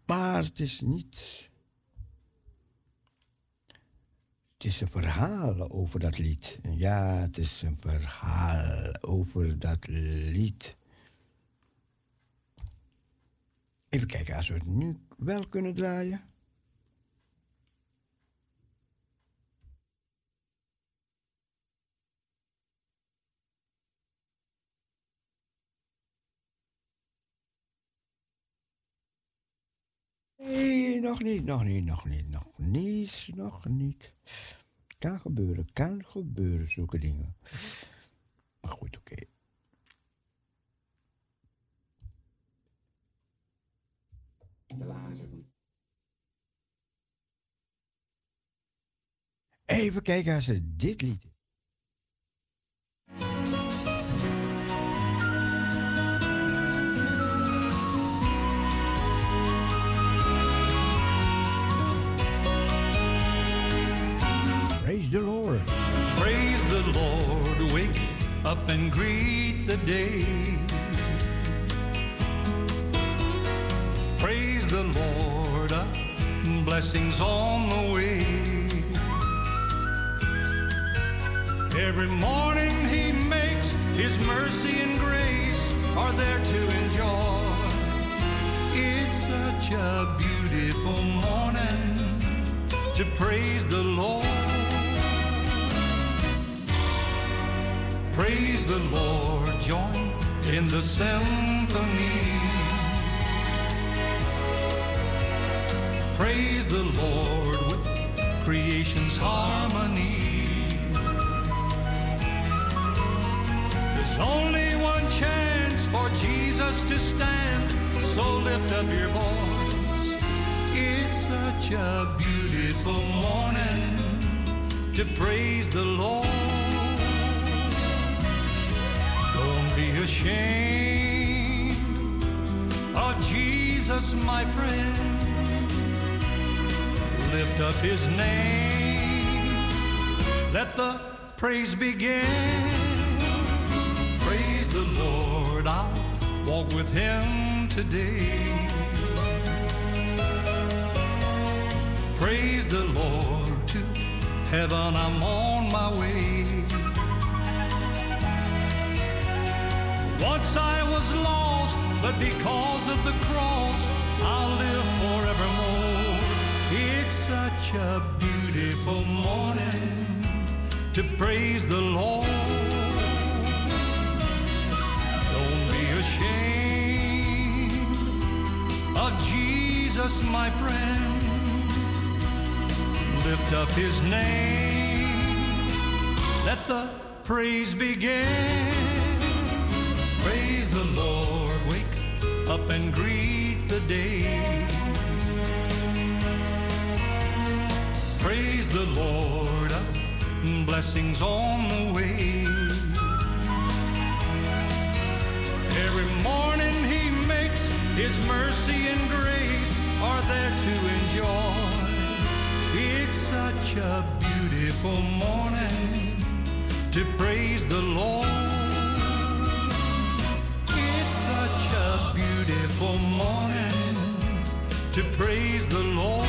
Maar het is niet. Het is een verhaal over dat lied. Ja, het is een verhaal over dat lied. Even kijken, als we het nu wel kunnen draaien. Nee, nog niet, nog niet, nog niet, nog niet, nog niet. Kan gebeuren, kan gebeuren, zulke dingen. Maar goed, oké. Even kijken als het dit lied Praise the Lord. Praise the Lord, wake up and greet the day. Praise the Lord, uh, blessings on the way. Every morning he makes his mercy and grace are there to enjoy. It's such a beautiful morning to praise the Lord. Praise the Lord, join in the symphony. Praise the Lord with creation's harmony. There's only one chance for Jesus to stand, so lift up your voice. It's such a beautiful morning to praise the Lord. Ashamed of oh, Jesus, my friend. Lift up his name. Let the praise begin. Praise the Lord. I'll walk with him today. Praise the Lord. To heaven I'm on my way. Once I was lost, but because of the cross, I'll live forevermore. It's such a beautiful morning to praise the Lord. Don't be ashamed of Jesus, my friend. Lift up his name. Let the praise begin. Praise the Lord, wake up and greet the day. Praise the Lord, blessings on the way. Every morning he makes his mercy and grace are there to enjoy. It's such a beautiful morning to praise the Lord. Beautiful morning to praise the Lord.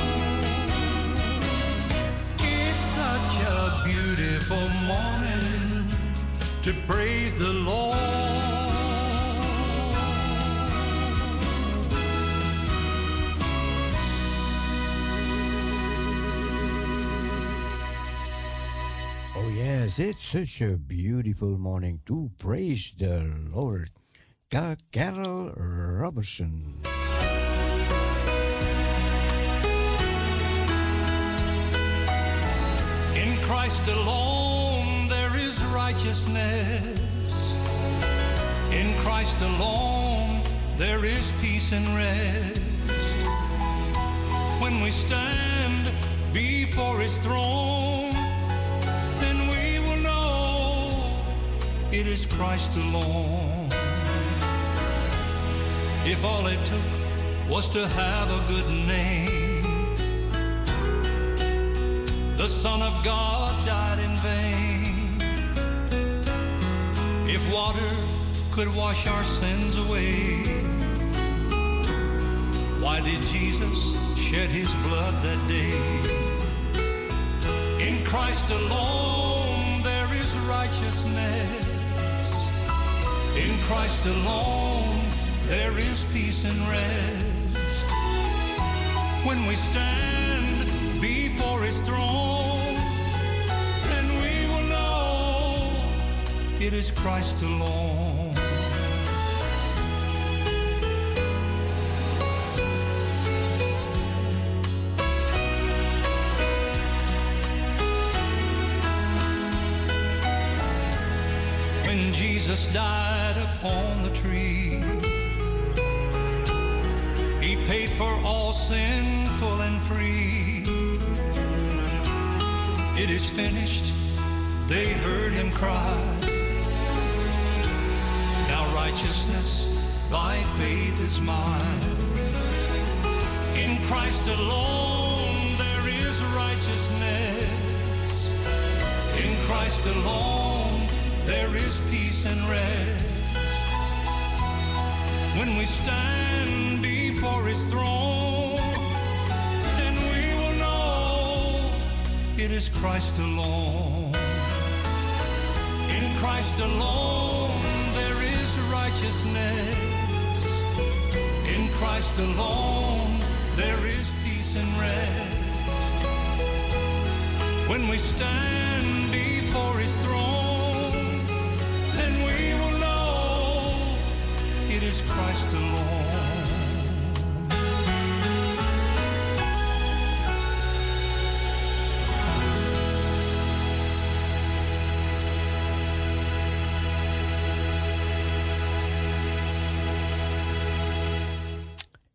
It's such a beautiful morning to praise the Lord. Oh, yes, it's such a beautiful morning to praise the Lord. Ca- Carol Robertson. In Christ alone there is righteousness. In Christ alone there is peace and rest. When we stand before his throne, then we will know it is Christ alone. If all it took was to have a good name, the Son of God died in vain. If water could wash our sins away, why did Jesus shed his blood that day? In Christ alone there is righteousness. In Christ alone there is peace and rest. When we stand before his throne, then we will know it is Christ alone. When Jesus died upon the tree, paid for all sin full and free. It is finished, they heard him cry. Now righteousness by faith is mine. In Christ alone there is righteousness. In Christ alone there is peace and rest. When we stand before his throne, then we will know it is Christ alone. In Christ alone there is righteousness. In Christ alone there is peace and rest. When we stand before his throne,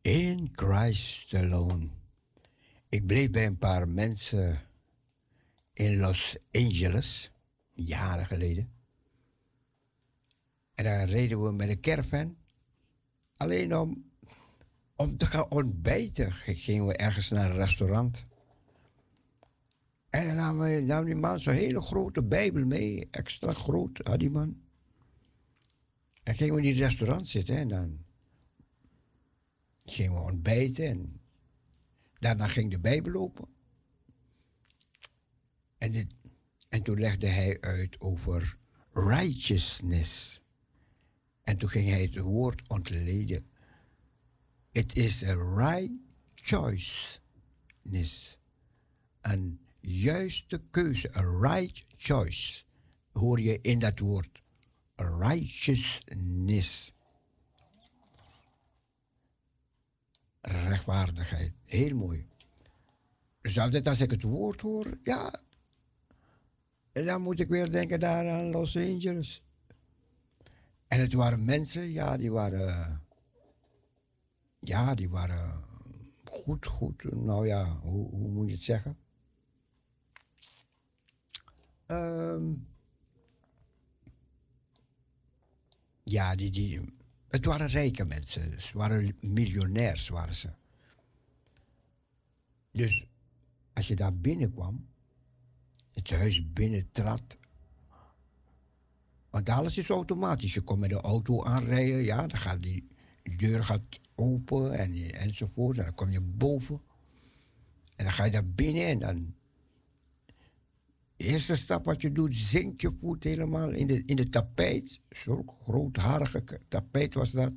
In Christ alone. Ik bleef bij een paar mensen in Los Angeles, jaren geleden. En dan reden we met een caravan. Alleen om, om te gaan ontbijten gingen we ergens naar een restaurant. En dan nam, nam die man zo'n hele grote Bijbel mee, extra groot had die man. En gingen we in die restaurant zitten en dan gingen we ontbijten en daarna ging de Bijbel open. En, dit, en toen legde hij uit over righteousness. En toen ging hij het woord ontleden. Het is a right choiceness. Een juiste keuze, a right choice. Hoor je in dat woord. Righteousness. rechtvaardigheid. Heel mooi. Dus altijd als ik het woord hoor, ja. Dan moet ik weer denken daar aan Los Angeles. En het waren mensen, ja, die waren. Ja, die waren goed, goed. Nou ja, hoe, hoe moet je het zeggen? Ehm, ja, die, die, het waren rijke mensen. Ze waren miljonairs, waren ze. Dus als je daar binnenkwam, het huis binnentrad. Want alles is automatisch. Je komt met de auto aanrijden, ja, dan gaat die deur gaat open en, enzovoort. En dan kom je boven. En dan ga je daar binnen en dan. De eerste stap wat je doet, zinkt je voet helemaal in de, in de tapijt. Zo'n grootharige tapijt was dat.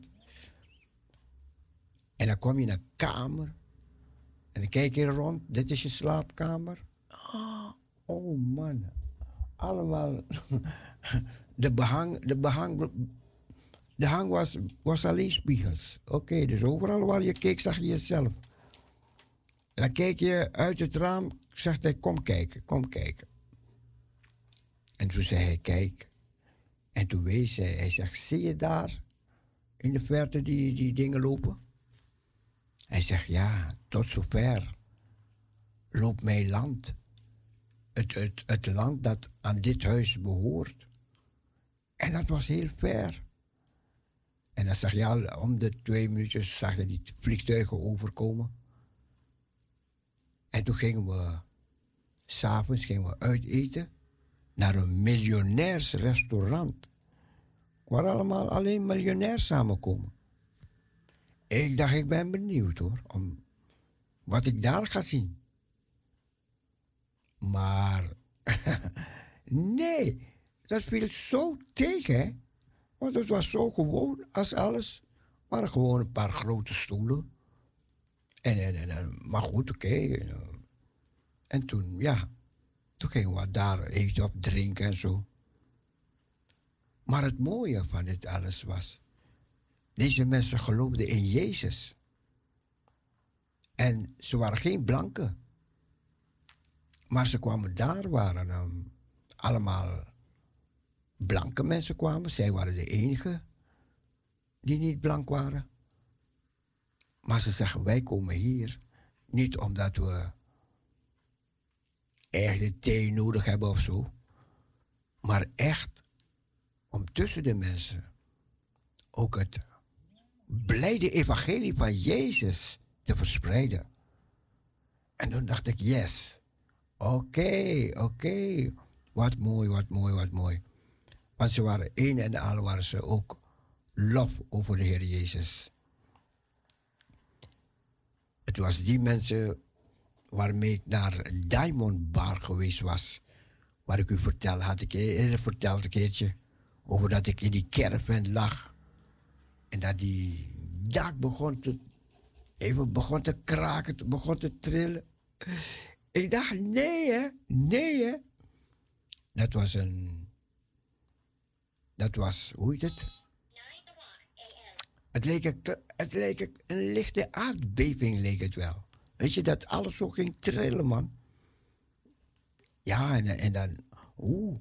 En dan kom je in een kamer. En dan kijk je rond. Dit is je slaapkamer. Ah, Oh man. Allemaal. De behang, de behang, de hang was, was alleen spiegels. Oké, dus overal waar je keek zag je jezelf. En dan keek je uit het raam, zegt hij, kom kijken, kom kijken. En toen zei hij, kijk. En toen wees hij, hij zegt, zie je daar? in de verte die, die dingen lopen? Hij zegt, ja, tot zover loopt mijn land. Het, het, het land dat aan dit huis behoort. En dat was heel ver. En dan zag je al om de twee minuutjes zag je die vliegtuigen overkomen. En toen gingen we, s'avonds gingen we uiteten naar een miljonairsrestaurant. Waar allemaal alleen miljonairs samenkomen. Ik dacht, ik ben benieuwd hoor, om wat ik daar ga zien. Maar nee, dat viel zo tegen. Want het was zo gewoon als alles. waren gewoon een paar grote stoelen. En, en, en, en- maar goed, oké. en, En toen, ja, toen gingen we daar eten op, drinken en zo. Maar het mooie van dit alles was, deze mensen geloofden in Jezus. En ze waren geen blanken. Maar ze kwamen daar, waren ehm, allemaal blanke mensen kwamen. Zij waren de enige die niet blank waren. Maar ze zeggen, wij komen hier niet omdat we echt de thee nodig hebben of zo. Maar echt om tussen de mensen ook het blijde evangelie van Jezus te verspreiden. En toen dacht ik, yes, oké, oké. Wat mooi, wat mooi, wat mooi. Want ze waren één en al waren ze ook lof over de Heer Jezus. Het was die mensen waarmee ik naar Diamond Bar geweest was. Waar ik u vertelde, had ik eerder verteld een keertje. Over dat ik in die caravan lag. En dat die dak begon te, even begon te kraken, begon te trillen. Ik dacht, nee hè, nee hè. Dat was een, dat was, hoe heet het? Het leek, een- het leek een- lichte aardbeving, leek het wel. Weet je, dat alles zo ging trillen, man. Ja, en, en dan, oeh.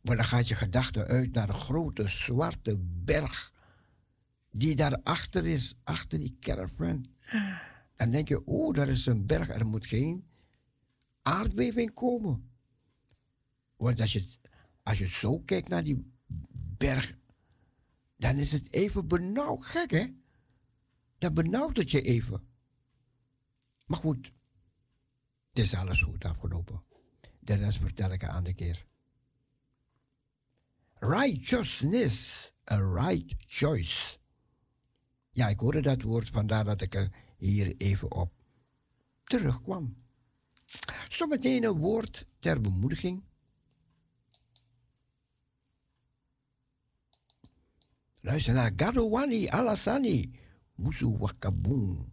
Maar dan gaat je gedachte uit naar een grote zwarte berg. Die daarachter is, achter die caravan. Dan denk je, oeh, daar is een berg. Er moet geen aardbeving komen. Want als je, als je zo kijkt naar die berg, dan is het even benauwd. Gek, hè? Dan benauwt het je even. Maar goed, het is alles goed afgelopen. De rest vertel ik een andere keer. Righteousness, a right choice. Ja, ik hoorde dat woord, vandaar dat ik er hier even op terugkwam. Zometeen een woord ter bemoediging. Luister naar Gadowani Alasani, Musu Wakabung,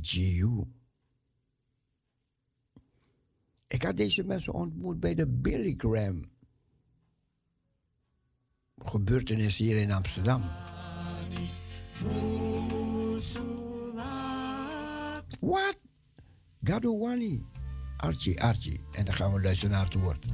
Jiu. Ik had deze mensen ontmoet bij de Billy Graham gebeurtenis hier in Amsterdam. Wat? Gadowani. Archie, Archie. En dan gaan we luisteren naar het woord.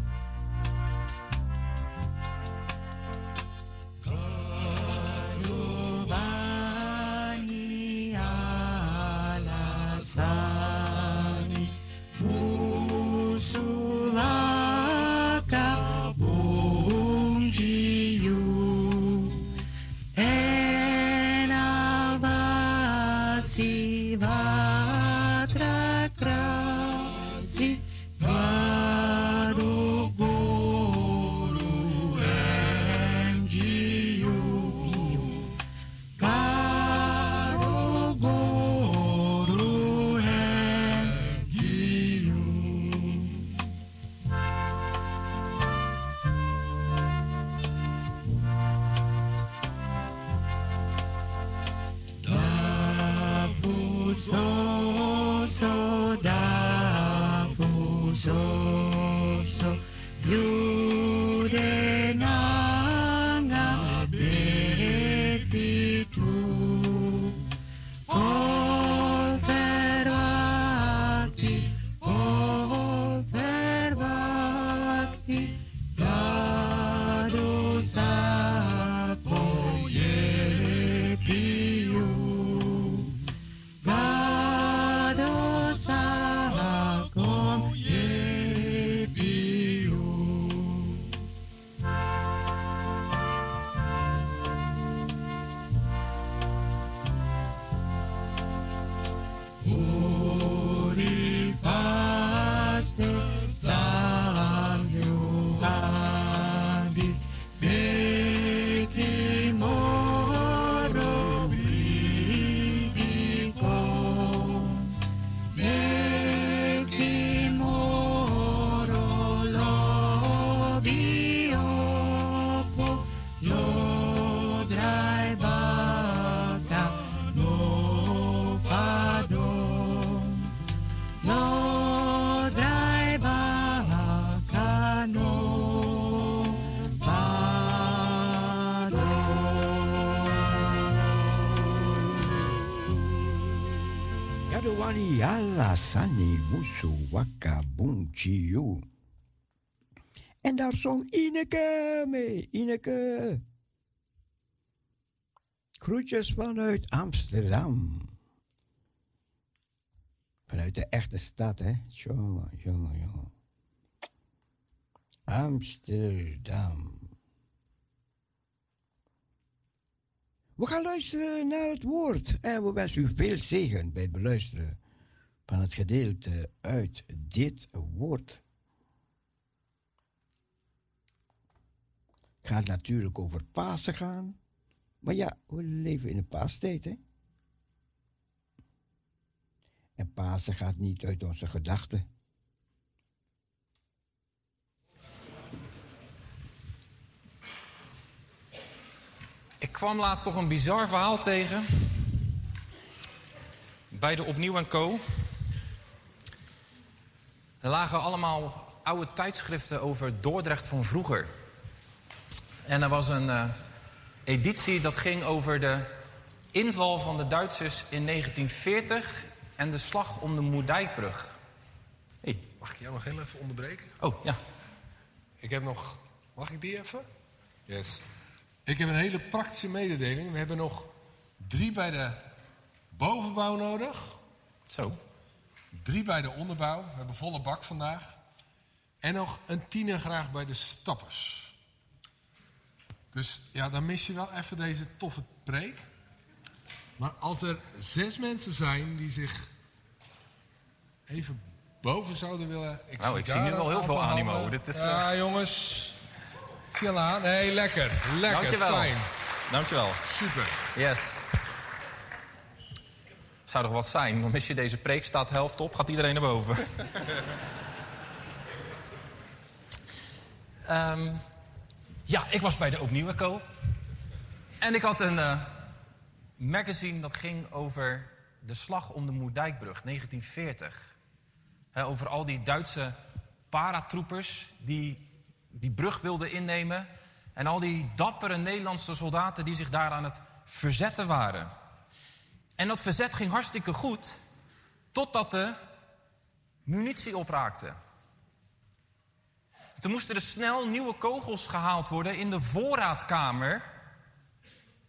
Wani ala sani musu waka bunchiu. En daar zong Ineke mee. Ineke. Groetjes vanuit Amsterdam. Vanuit de echte stad, hè? Jongen, jongen, jongen. Amsterdam. We gaan luisteren naar het woord en we wensen u veel zegen bij het beluisteren van het gedeelte uit dit woord. Gaat natuurlijk over Pasen gaan, maar ja, we leven in een paastijd, hè? En Pasen gaat niet uit onze gedachten. Ik kwam laatst toch een bizar verhaal tegen. Bij de Opnieuw en Co. Er lagen allemaal oude tijdschriften over Dordrecht van vroeger. En er was een eh, editie dat ging over de inval van de Duitsers in 1940 en de slag om de Moerdijkbrug. Hey. Mag ik jou nog heel even onderbreken? Oh, ja. Ik heb nog... Mag ik die even? Yes. Ik heb een hele praktische mededeling. We hebben nog drie bij de bovenbouw nodig. Zo. Drie bij de onderbouw. We hebben volle bak vandaag. En nog een tiener graag bij de stappers. Dus ja, dan mis je wel even deze toffe preek. Maar als er zes mensen zijn die zich even boven zouden willen... Nou, ik zie hier wel heel veel animo. handen. Dit is, eh, Ja, jongens. Ik zie al aan. Nee, lekker. Lekker. Dankjewel. Fijn. Dankjewel. Super. Yes. Zou toch wat zijn? Dan mis je deze preek, staat helft op, gaat iedereen naar boven. Ehm, ja, ik was bij de Opnieuwe Co. En ik had een eh, magazine dat ging over de slag om de Moerdijkbrug, 1940. Hè, over al die Duitse paratroepers die die brug wilden innemen. En al die dappere Nederlandse soldaten die zich daar aan het verzetten waren. En dat verzet ging hartstikke goed, totdat de munitie opraakte. Toen moesten er snel nieuwe kogels gehaald worden in de voorraadkamer.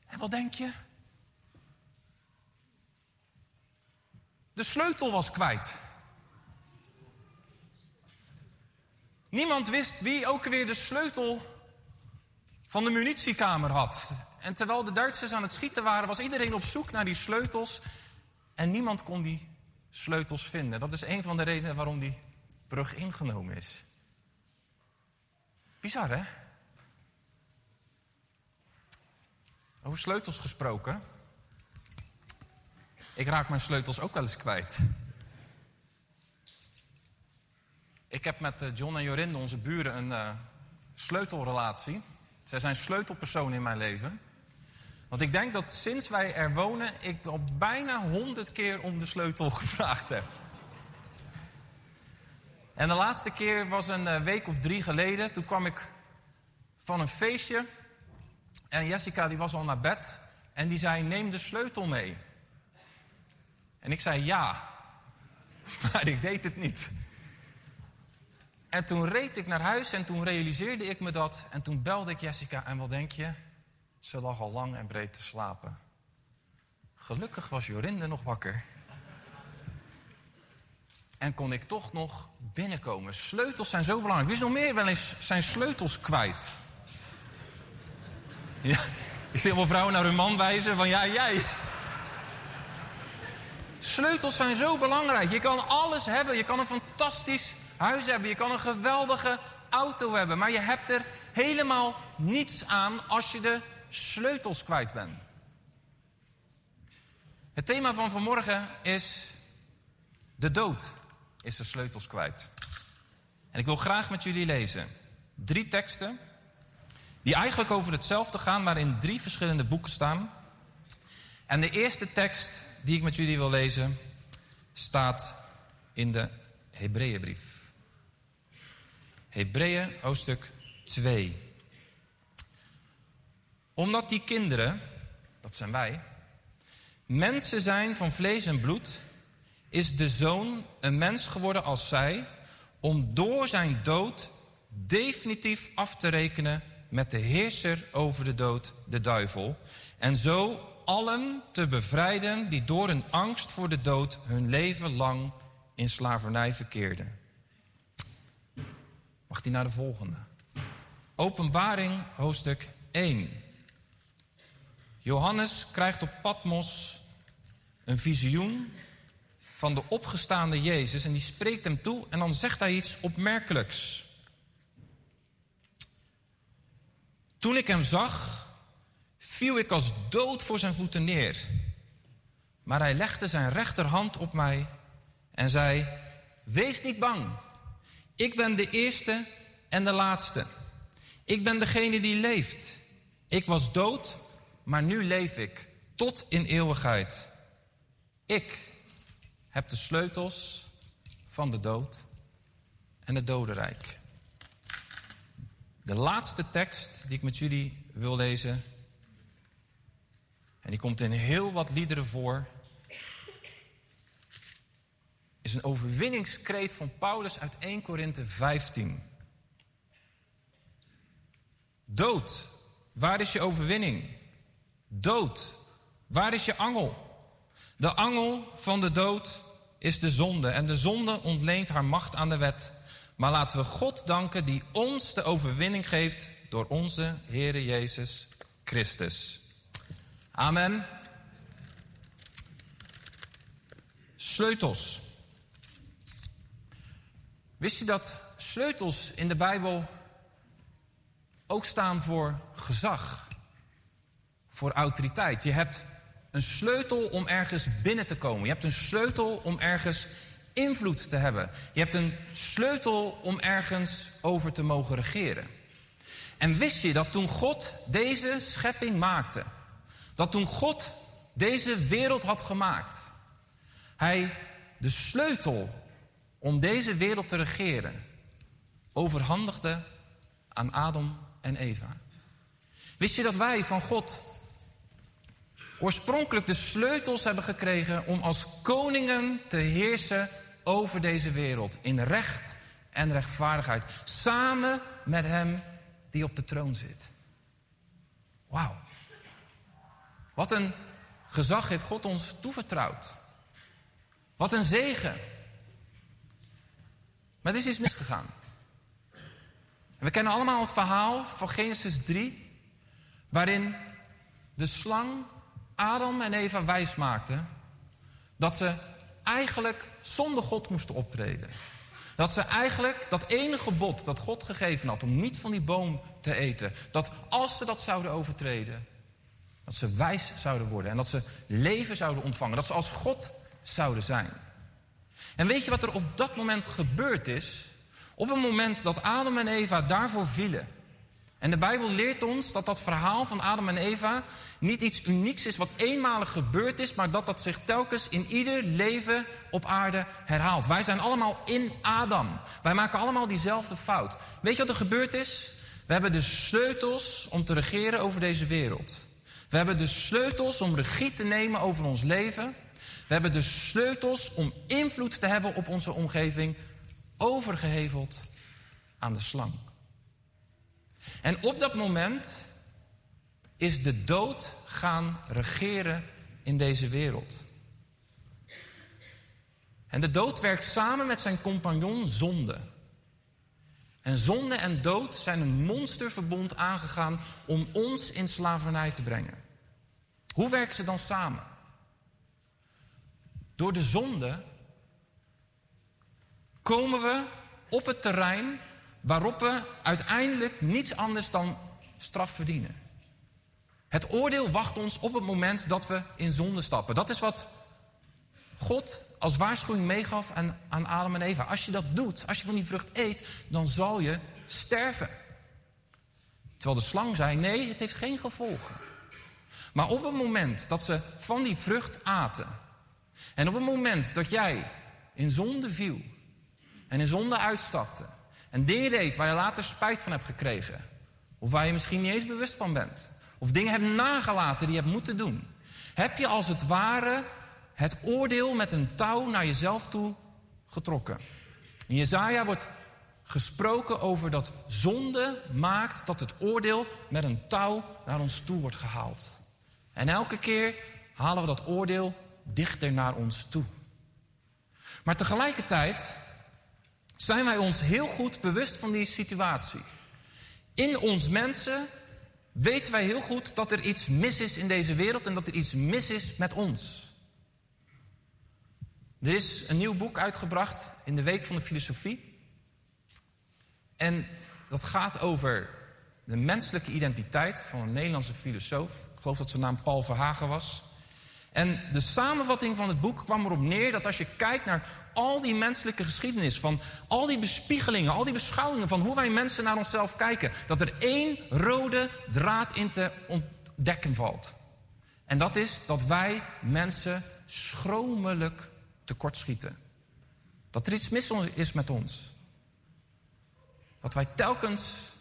En wat denk je? De sleutel was kwijt. Niemand wist wie ook weer de sleutel van de munitiekamer had. En terwijl de Duitsers aan het schieten waren, was iedereen op zoek naar die sleutels. En niemand kon die sleutels vinden. Dat is een van de redenen waarom die brug ingenomen is. Bizar, hè? Over sleutels gesproken. Ik raak mijn sleutels ook wel eens kwijt. Ik heb met eh, John en Jorinde, onze buren, een eh, sleutelrelatie. Zij zijn sleutelpersonen in mijn leven. Want ik denk dat sinds wij er wonen, ik al bijna honderd keer om de sleutel gevraagd heb. En de laatste keer was een eh, week of drie geleden. Toen kwam ik van een feestje. En Jessica die was al naar bed. En die zei, neem de sleutel mee. En ik zei ja. Maar ik deed het niet. En toen reed ik naar huis en toen realiseerde ik me dat. En toen belde ik Jessica en wat denk je? Ze lag al lang en breed te slapen. Gelukkig was Jorinde nog wakker. En kon ik toch nog binnenkomen. Sleutels zijn zo belangrijk. Wie is nog meer wel eens zijn sleutels kwijt? Ik zie wel vrouwen naar hun man wijzen van ja, jij. Sleutels zijn zo belangrijk. Je kan alles hebben. Je kan een fantastisch huis hebben. Je kan een geweldige auto hebben. Maar je hebt er helemaal niets aan als je de sleutels kwijt bent. Het thema van vanmorgen is de dood is de sleutels kwijt. En ik wil graag met jullie lezen drie teksten die eigenlijk over hetzelfde gaan, maar in drie verschillende boeken staan. En de eerste tekst die ik met jullie wil lezen staat in de Hebreeënbrief. Hebreeën hoofdstuk 2. Omdat die kinderen, dat zijn wij, mensen zijn van vlees en bloed, is de zoon een mens geworden als zij, om door zijn dood definitief af te rekenen met de heerser over de dood, de duivel, en zo allen te bevrijden die door een angst voor de dood hun leven lang in slavernij verkeerden. Mag die naar de volgende? Openbaring, hoofdstuk 1. Johannes krijgt op Patmos een visioen van de opgestaande Jezus en die spreekt hem toe en dan zegt hij iets opmerkelijks. Toen ik hem zag, viel ik als dood voor zijn voeten neer. Maar hij legde zijn rechterhand op mij en zei: Wees niet bang. Ik ben de eerste en de laatste. Ik ben degene die leeft. Ik was dood, maar nu leef ik tot in eeuwigheid. Ik heb de sleutels van de dood en het dodenrijk. De laatste tekst die ik met jullie wil lezen, en die komt in heel wat liederen voor, is een overwinningskreet van Paulus uit 1 Korinthe 15. Dood, waar is je overwinning? Dood, waar is je angel? De angel van de dood is de zonde en de zonde ontleent haar macht aan de wet. Maar laten we God danken die ons de overwinning geeft door onze Heere Jezus Christus. Amen. Sleutels. Wist je dat sleutels in de Bijbel ook staan voor gezag, voor autoriteit? Je hebt een sleutel om ergens binnen te komen. Je hebt een sleutel om ergens invloed te hebben. Je hebt een sleutel om ergens over te mogen regeren. En wist je dat toen God deze schepping maakte, dat toen God deze wereld had gemaakt, hij de sleutel om deze wereld te regeren overhandigde aan Adam en Eva. Wist je dat wij van God oorspronkelijk de sleutels hebben gekregen om als koningen te heersen over deze wereld in recht en rechtvaardigheid, samen met Hem die op de troon zit. Wauw. Wat een gezag heeft God ons toevertrouwd. Wat een zegen. Maar er is iets misgegaan. We kennen allemaal het verhaal van Genesis 3, waarin de slang Adam en Eva wijs maakte dat ze eigenlijk zonder God moesten optreden. Dat ze eigenlijk dat ene gebod dat God gegeven had om niet van die boom te eten, dat als ze dat zouden overtreden, dat ze wijs zouden worden en dat ze leven zouden ontvangen, dat ze als God zouden zijn. En weet je wat er op dat moment gebeurd is? Op het moment dat Adam en Eva daarvoor vielen. En de Bijbel leert ons dat dat verhaal van Adam en Eva niet iets unieks is wat eenmalig gebeurd is, maar dat dat zich telkens in ieder leven op aarde herhaalt. Wij zijn allemaal in Adam. Wij maken allemaal diezelfde fout. Weet je wat er gebeurd is? We hebben de sleutels om te regeren over deze wereld. We hebben de sleutels om regie te nemen over ons leven. We hebben de sleutels om invloed te hebben op onze omgeving overgeheveld aan de slang. En op dat moment is de dood gaan regeren in deze wereld. En de dood werkt samen met zijn compagnon zonde. En zonde en dood zijn een monsterverbond aangegaan om ons in slavernij te brengen. Hoe werken ze dan samen? Door de zonde komen we op het terrein waarop we uiteindelijk niets anders dan straf verdienen. Het oordeel wacht ons op het moment dat we in zonde stappen. Dat is wat God als waarschuwing meegaf aan, aan Adam en Eva. Als je dat doet, als je van die vrucht eet, dan zal je sterven. Terwijl de slang zei: nee, het heeft geen gevolgen. Maar op het moment dat ze van die vrucht aten, en op het moment dat jij in zonde viel en in zonde uitstapte, en dingen deed waar je later spijt van hebt gekregen, of waar je misschien niet eens bewust van bent, of dingen hebt nagelaten die je hebt moeten doen, heb je als het ware het oordeel met een touw naar jezelf toe getrokken. In Jezaja wordt gesproken over dat zonde maakt dat het oordeel met een touw naar ons toe wordt gehaald. En elke keer halen we dat oordeel dichter naar ons toe. Maar tegelijkertijd zijn wij ons heel goed bewust van die situatie. In ons mensen weten wij heel goed dat er iets mis is in deze wereld en dat er iets mis is met ons. Er is een nieuw boek uitgebracht in de Week van de Filosofie. En dat gaat over de menselijke identiteit van een Nederlandse filosoof. Ik geloof dat zijn naam Paul Verhagen was. En de samenvatting van het boek kwam erop neer dat als je kijkt naar al die menselijke geschiedenis, van al die bespiegelingen, al die beschouwingen van hoe wij mensen naar onszelf kijken, dat er één rode draad in te ontdekken valt. En dat is dat wij mensen schromelijk tekortschieten. Dat er iets mis is met ons. Dat wij telkens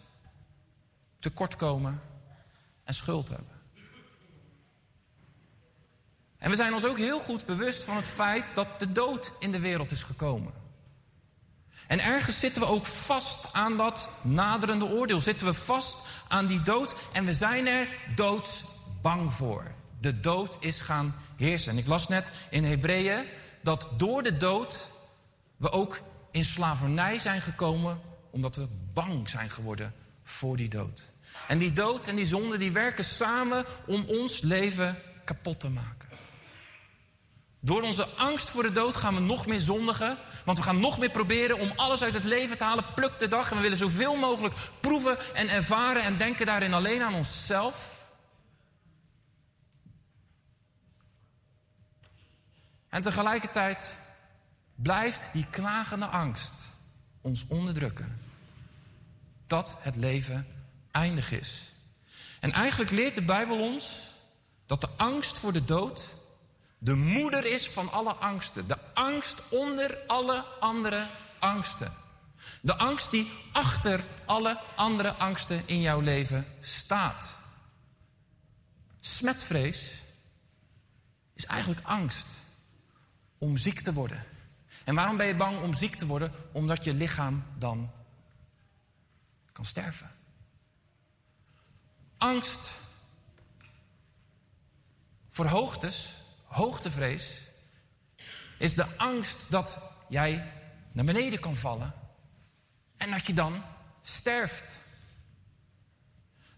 tekortkomen en schuld hebben. En we zijn ons ook heel goed bewust van het feit dat de dood in de wereld is gekomen. En ergens zitten we ook vast aan dat naderende oordeel. Zitten we vast aan die dood en we zijn er doodsbang voor. De dood is gaan heersen. En ik las net in Hebreeën dat door de dood we ook in slavernij zijn gekomen omdat we bang zijn geworden voor die dood. En die dood en die zonde die werken samen om ons leven kapot te maken. Door onze angst voor de dood gaan we nog meer zondigen. Want we gaan nog meer proberen om alles uit het leven te halen. Pluk de dag. En we willen zoveel mogelijk proeven en ervaren. En denken daarin alleen aan onszelf. En tegelijkertijd blijft die klagende angst ons onderdrukken. Dat het leven eindig is. En eigenlijk leert de Bijbel ons dat de angst voor de dood de moeder is van alle angsten. De angst onder alle andere angsten. De angst die achter alle andere angsten in jouw leven staat. Smetvrees is eigenlijk angst om ziek te worden. En waarom ben je bang om ziek te worden? Omdat je lichaam dan kan sterven. Angst voor hoogtes hoogtevrees is de angst dat jij naar beneden kan vallen en dat je dan sterft.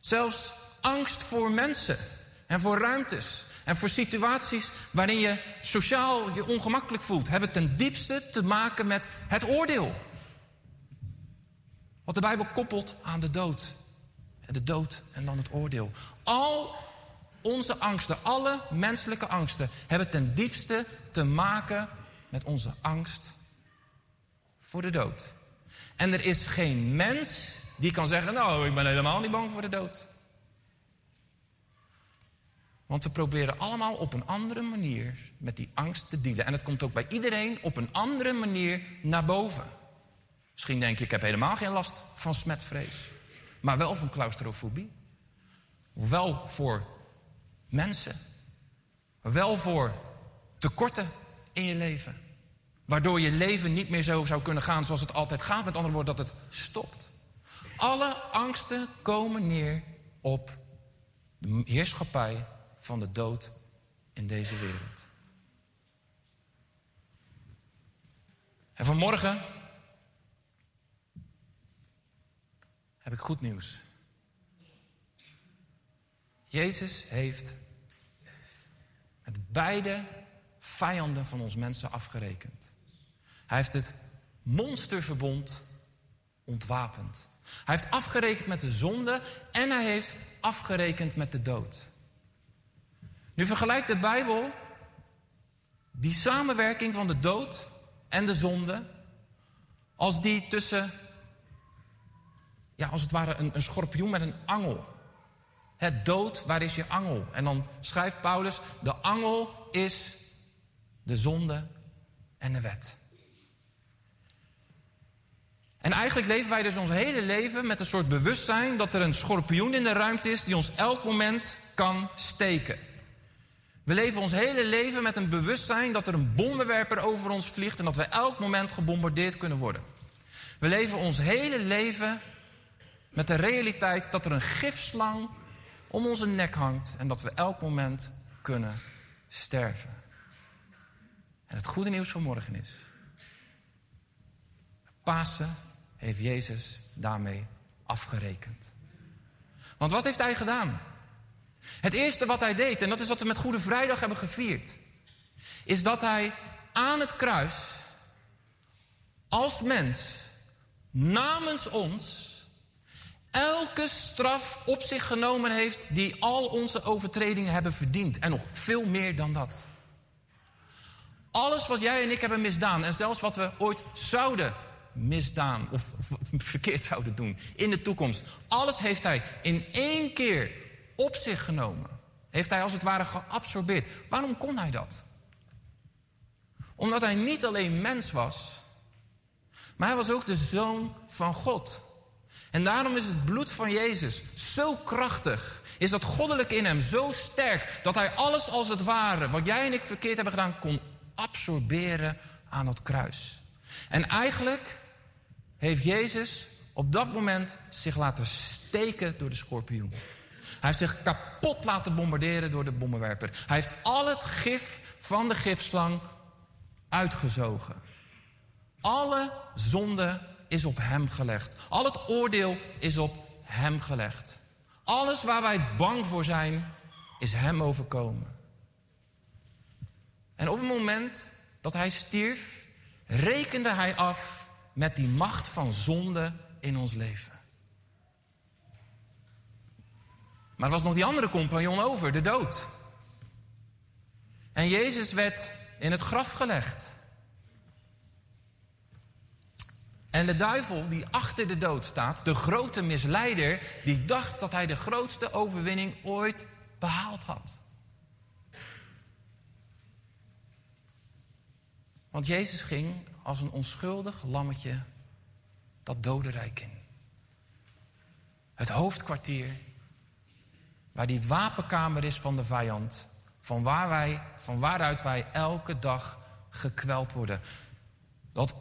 Zelfs angst voor mensen en voor ruimtes en voor situaties waarin je sociaal je ongemakkelijk voelt, hebben ten diepste te maken met het oordeel. Wat de Bijbel koppelt aan de dood. De dood en dan het oordeel. Al onze angsten, alle menselijke angsten, hebben ten diepste te maken met onze angst voor de dood. En er is geen mens die kan zeggen: Nou, ik ben helemaal niet bang voor de dood. Want we proberen allemaal op een andere manier met die angst te dealen. En het komt ook bij iedereen op een andere manier naar boven. Misschien denk je: Ik heb helemaal geen last van smetvrees, maar wel van claustrofobie. Wel voor mensen. Wel voor tekorten in je leven. Waardoor je leven niet meer zo zou kunnen gaan zoals het altijd gaat. Met andere woorden, dat het stopt. Alle angsten komen neer op de heerschappij van de dood in deze wereld. En vanmorgen heb ik goed nieuws. Jezus heeft met beide vijanden van ons mensen afgerekend. Hij heeft het monsterverbond ontwapend. Hij heeft afgerekend met de zonde en hij heeft afgerekend met de dood. Nu vergelijkt de Bijbel die samenwerking van de dood en de zonde als die tussen, ja, als het ware een, een schorpioen met een angel. Het dood, waar is je angel? En dan schrijft Paulus, de angel is de zonde en de wet. En eigenlijk leven wij dus ons hele leven met een soort bewustzijn dat er een schorpioen in de ruimte is die ons elk moment kan steken. We leven ons hele leven met een bewustzijn dat er een bommenwerper over ons vliegt en dat we elk moment gebombardeerd kunnen worden. We leven ons hele leven met de realiteit dat er een gifslang om onze nek hangt en dat we elk moment kunnen sterven. En het goede nieuws van morgen is: Pasen heeft Jezus daarmee afgerekend. Want wat heeft hij gedaan? Het eerste wat hij deed, en dat is wat we met Goede Vrijdag hebben gevierd, is dat hij aan het kruis als mens namens ons elke straf op zich genomen heeft die al onze overtredingen hebben verdiend. En nog veel meer dan dat. Alles wat jij en ik hebben misdaan en zelfs wat we ooit zouden misdaan of, of verkeerd zouden doen in de toekomst. Alles heeft hij in één keer op zich genomen. Heeft hij als het ware geabsorbeerd. Waarom kon hij dat? Omdat hij niet alleen mens was, maar hij was ook de zoon van God. En daarom is het bloed van Jezus zo krachtig. Is dat goddelijk in hem zo sterk dat hij alles als het ware, wat jij en ik verkeerd hebben gedaan, kon absorberen aan het kruis. En eigenlijk heeft Jezus op dat moment zich laten steken door de schorpioen. Hij heeft zich kapot laten bombarderen door de bommenwerper. Hij heeft al het gif van de gifslang uitgezogen. Alle zonde is op hem gelegd. Al het oordeel is op hem gelegd. Alles waar wij bang voor zijn, is hem overkomen. En op het moment dat hij stierf, rekende hij af met die macht van zonde in ons leven. Maar er was nog die andere compagnon over, de dood. En Jezus werd in het graf gelegd. En de duivel die achter de dood staat, de grote misleider, die dacht dat hij de grootste overwinning ooit behaald had. Want Jezus ging als een onschuldig lammetje dat dodenrijk in. Het hoofdkwartier, waar die wapenkamer is van de vijand, van, waar wij, van waaruit wij elke dag gekweld worden. Dat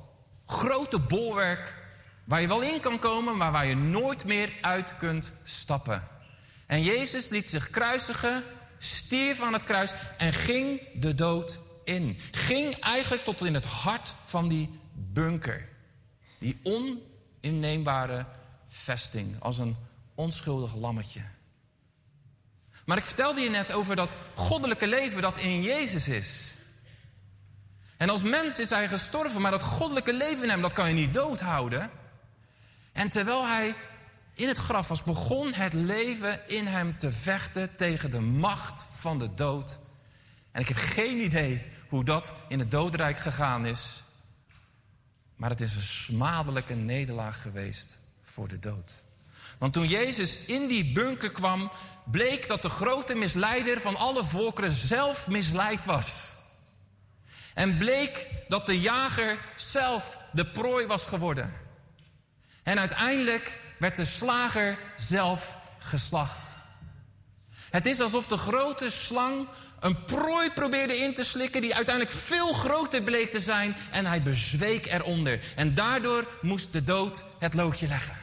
grote bolwerk waar je wel in kan komen, maar waar je nooit meer uit kunt stappen. En Jezus liet zich kruisigen, stierf aan het kruis en ging de dood in. Ging eigenlijk tot in het hart van die bunker. Die oninneembare vesting, als een onschuldig lammetje. Maar ik vertelde je net over dat goddelijke leven dat in Jezus is. En als mens is hij gestorven, maar dat goddelijke leven in hem, dat kan je niet doodhouden. En terwijl hij in het graf was, begon het leven in hem te vechten tegen de macht van de dood. En ik heb geen idee hoe dat in het doodrijk gegaan is. Maar het is een smadelijke nederlaag geweest voor de dood. Want toen Jezus in die bunker kwam, bleek dat de grote misleider van alle volkeren zelf misleid was. En bleek dat de jager zelf de prooi was geworden. En uiteindelijk werd de slager zelf geslacht. Het is alsof de grote slang een prooi probeerde in te slikken die uiteindelijk veel groter bleek te zijn en hij bezweek eronder. En daardoor moest de dood het loodje leggen.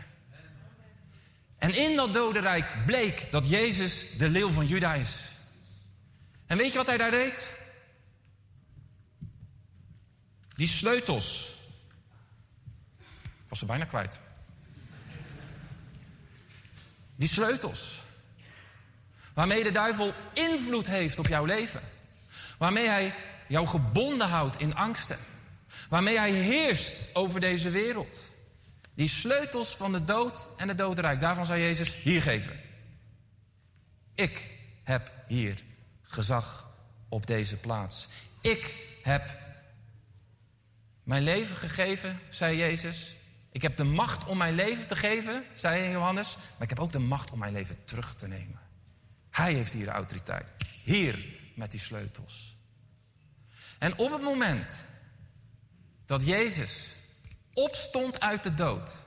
En in dat dodenrijk bleek dat Jezus de leeuw van Juda is. En weet je wat hij daar deed? Die sleutels. Ik was ze bijna kwijt. Die sleutels. Waarmee de duivel invloed heeft op jouw leven. Waarmee hij jou gebonden houdt in angsten. Waarmee hij heerst over deze wereld. Die sleutels van de dood en het dodenrijk, daarvan zou Jezus hier geven. Ik heb hier gezag op deze plaats. Ik heb mijn leven gegeven, zei Jezus. Ik heb de macht om mijn leven te geven, zei Johannes. Maar ik heb ook de macht om mijn leven terug te nemen. Hij heeft hier de autoriteit. Hier met die sleutels. En op het moment dat Jezus opstond uit de dood,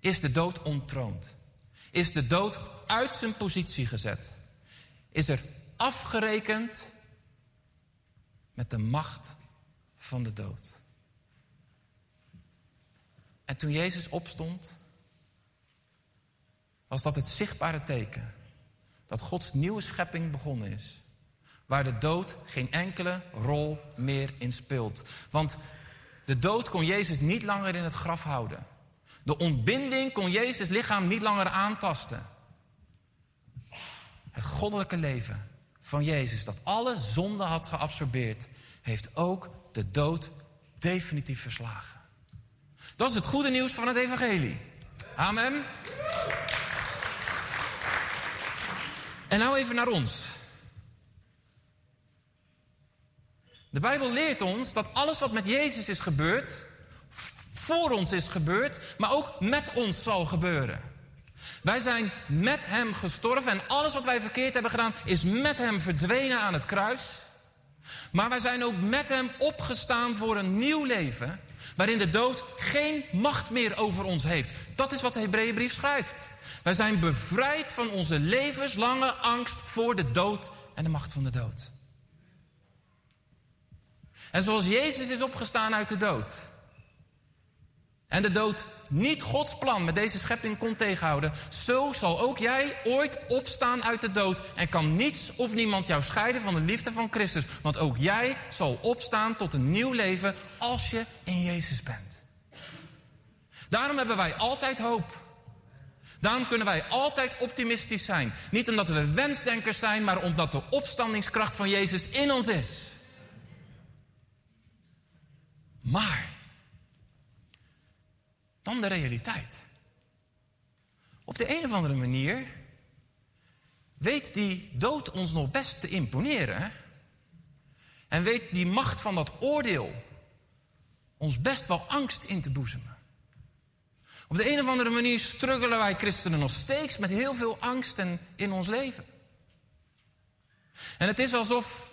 is de dood ontroond. Is de dood uit zijn positie gezet. Is er afgerekend met de macht van de dood. En toen Jezus opstond, was dat het zichtbare teken dat Gods nieuwe schepping begonnen is. Waar de dood geen enkele rol meer in speelt. Want de dood kon Jezus niet langer in het graf houden. De ontbinding kon Jezus lichaam niet langer aantasten. Het goddelijke leven van Jezus, dat alle zonde had geabsorbeerd, heeft ook de dood definitief verslagen. Dat is het goede nieuws van het Evangelie. Amen. En nou even naar ons. De Bijbel leert ons dat alles wat met Jezus is gebeurd, voor ons is gebeurd, maar ook met ons zal gebeuren. Wij zijn met Hem gestorven en alles wat wij verkeerd hebben gedaan is met Hem verdwenen aan het kruis. Maar wij zijn ook met Hem opgestaan voor een nieuw leven, waarin de dood geen macht meer over ons heeft. Dat is wat de Hebreeënbrief schrijft. Wij zijn bevrijd van onze levenslange angst voor de dood en de macht van de dood. En zoals Jezus is opgestaan uit de dood. En de dood niet Gods plan met deze schepping kon tegenhouden. Zo zal ook jij ooit opstaan uit de dood. En kan niets of niemand jou scheiden van de liefde van Christus. Want ook jij zal opstaan tot een nieuw leven als je in Jezus bent. Daarom hebben wij altijd hoop. Daarom kunnen wij altijd optimistisch zijn. Niet omdat we wensdenkers zijn, maar omdat de opstandingskracht van Jezus in ons is. Maar, dan de realiteit. Op de een of andere manier weet die dood ons nog best te imponeren. En weet die macht van dat oordeel ons best wel angst in te boezemen. Op de een of andere manier struggelen wij christenen nog steeds met heel veel angsten in ons leven. En het is alsof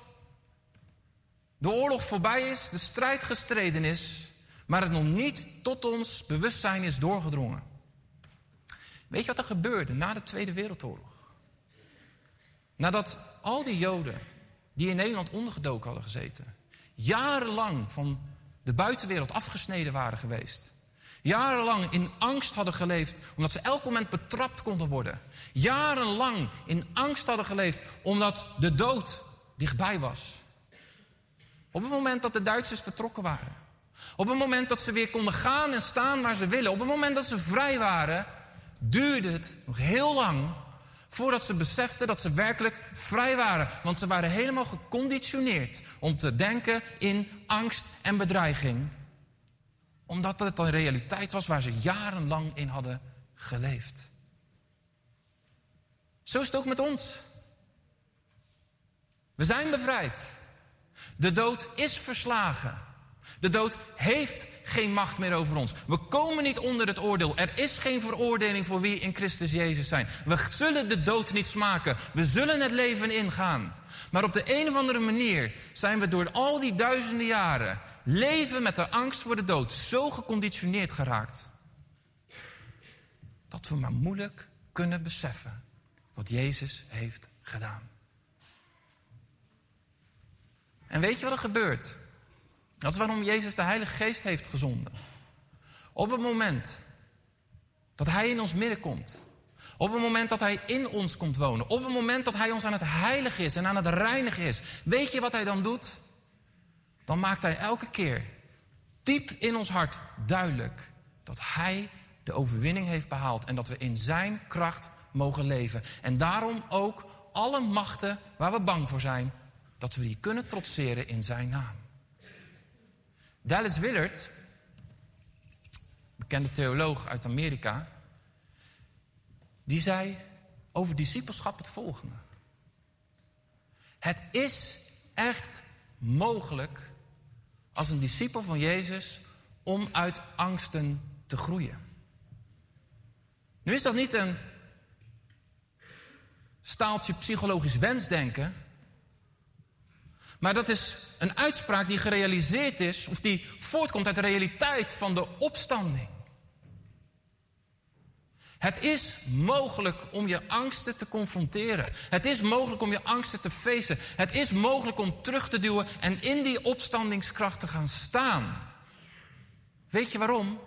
de oorlog voorbij is, de strijd gestreden is, maar het nog niet tot ons bewustzijn is doorgedrongen. Weet je wat er gebeurde na de Tweede Wereldoorlog? Nadat al die Joden die in Nederland ondergedoken hadden gezeten, jarenlang van de buitenwereld afgesneden waren geweest. Jarenlang in angst hadden geleefd omdat ze elk moment betrapt konden worden. Jarenlang in angst hadden geleefd omdat de dood dichtbij was. Op het moment dat de Duitsers vertrokken waren. Op het moment dat ze weer konden gaan en staan waar ze willen. Op het moment dat ze vrij waren, duurde het nog heel lang voordat ze beseften dat ze werkelijk vrij waren. Want ze waren helemaal geconditioneerd om te denken in angst en bedreiging. Omdat het een realiteit was waar ze jarenlang in hadden geleefd. Zo is het ook met ons. We zijn bevrijd. De dood is verslagen. De dood heeft geen macht meer over ons. We komen niet onder het oordeel. Er is geen veroordeling voor wie in Christus Jezus zijn. We zullen de dood niet smaken. We zullen het leven ingaan. Maar op de een of andere manier zijn we door al die duizenden jaren leven met de angst voor de dood zo geconditioneerd geraakt. Dat we maar moeilijk kunnen beseffen wat Jezus heeft gedaan. En weet je wat er gebeurt? Dat is waarom Jezus de Heilige Geest heeft gezonden. Op het moment dat Hij in ons midden komt. Op het moment dat Hij in ons komt wonen. Op het moment dat Hij ons aan het heiligen is en aan het reinigen is. Weet je wat Hij dan doet? Dan maakt Hij elke keer diep in ons hart duidelijk dat Hij de overwinning heeft behaald. En dat we in Zijn kracht mogen leven. En daarom ook alle machten waar we bang voor zijn, dat we die kunnen trotseren in Zijn naam. Dallas Willard, bekende theoloog uit Amerika, die zei over discipelschap het volgende. Het is echt mogelijk als een discipel van Jezus om uit angsten te groeien. Nu is dat niet een staaltje psychologisch wensdenken. Maar dat is een uitspraak die gerealiseerd is, of die voortkomt uit de realiteit van de opstanding. Het is mogelijk om je angsten te confronteren. Het is mogelijk om je angsten te feesten. Het is mogelijk om terug te duwen en in die opstandingskracht te gaan staan. Weet je waarom?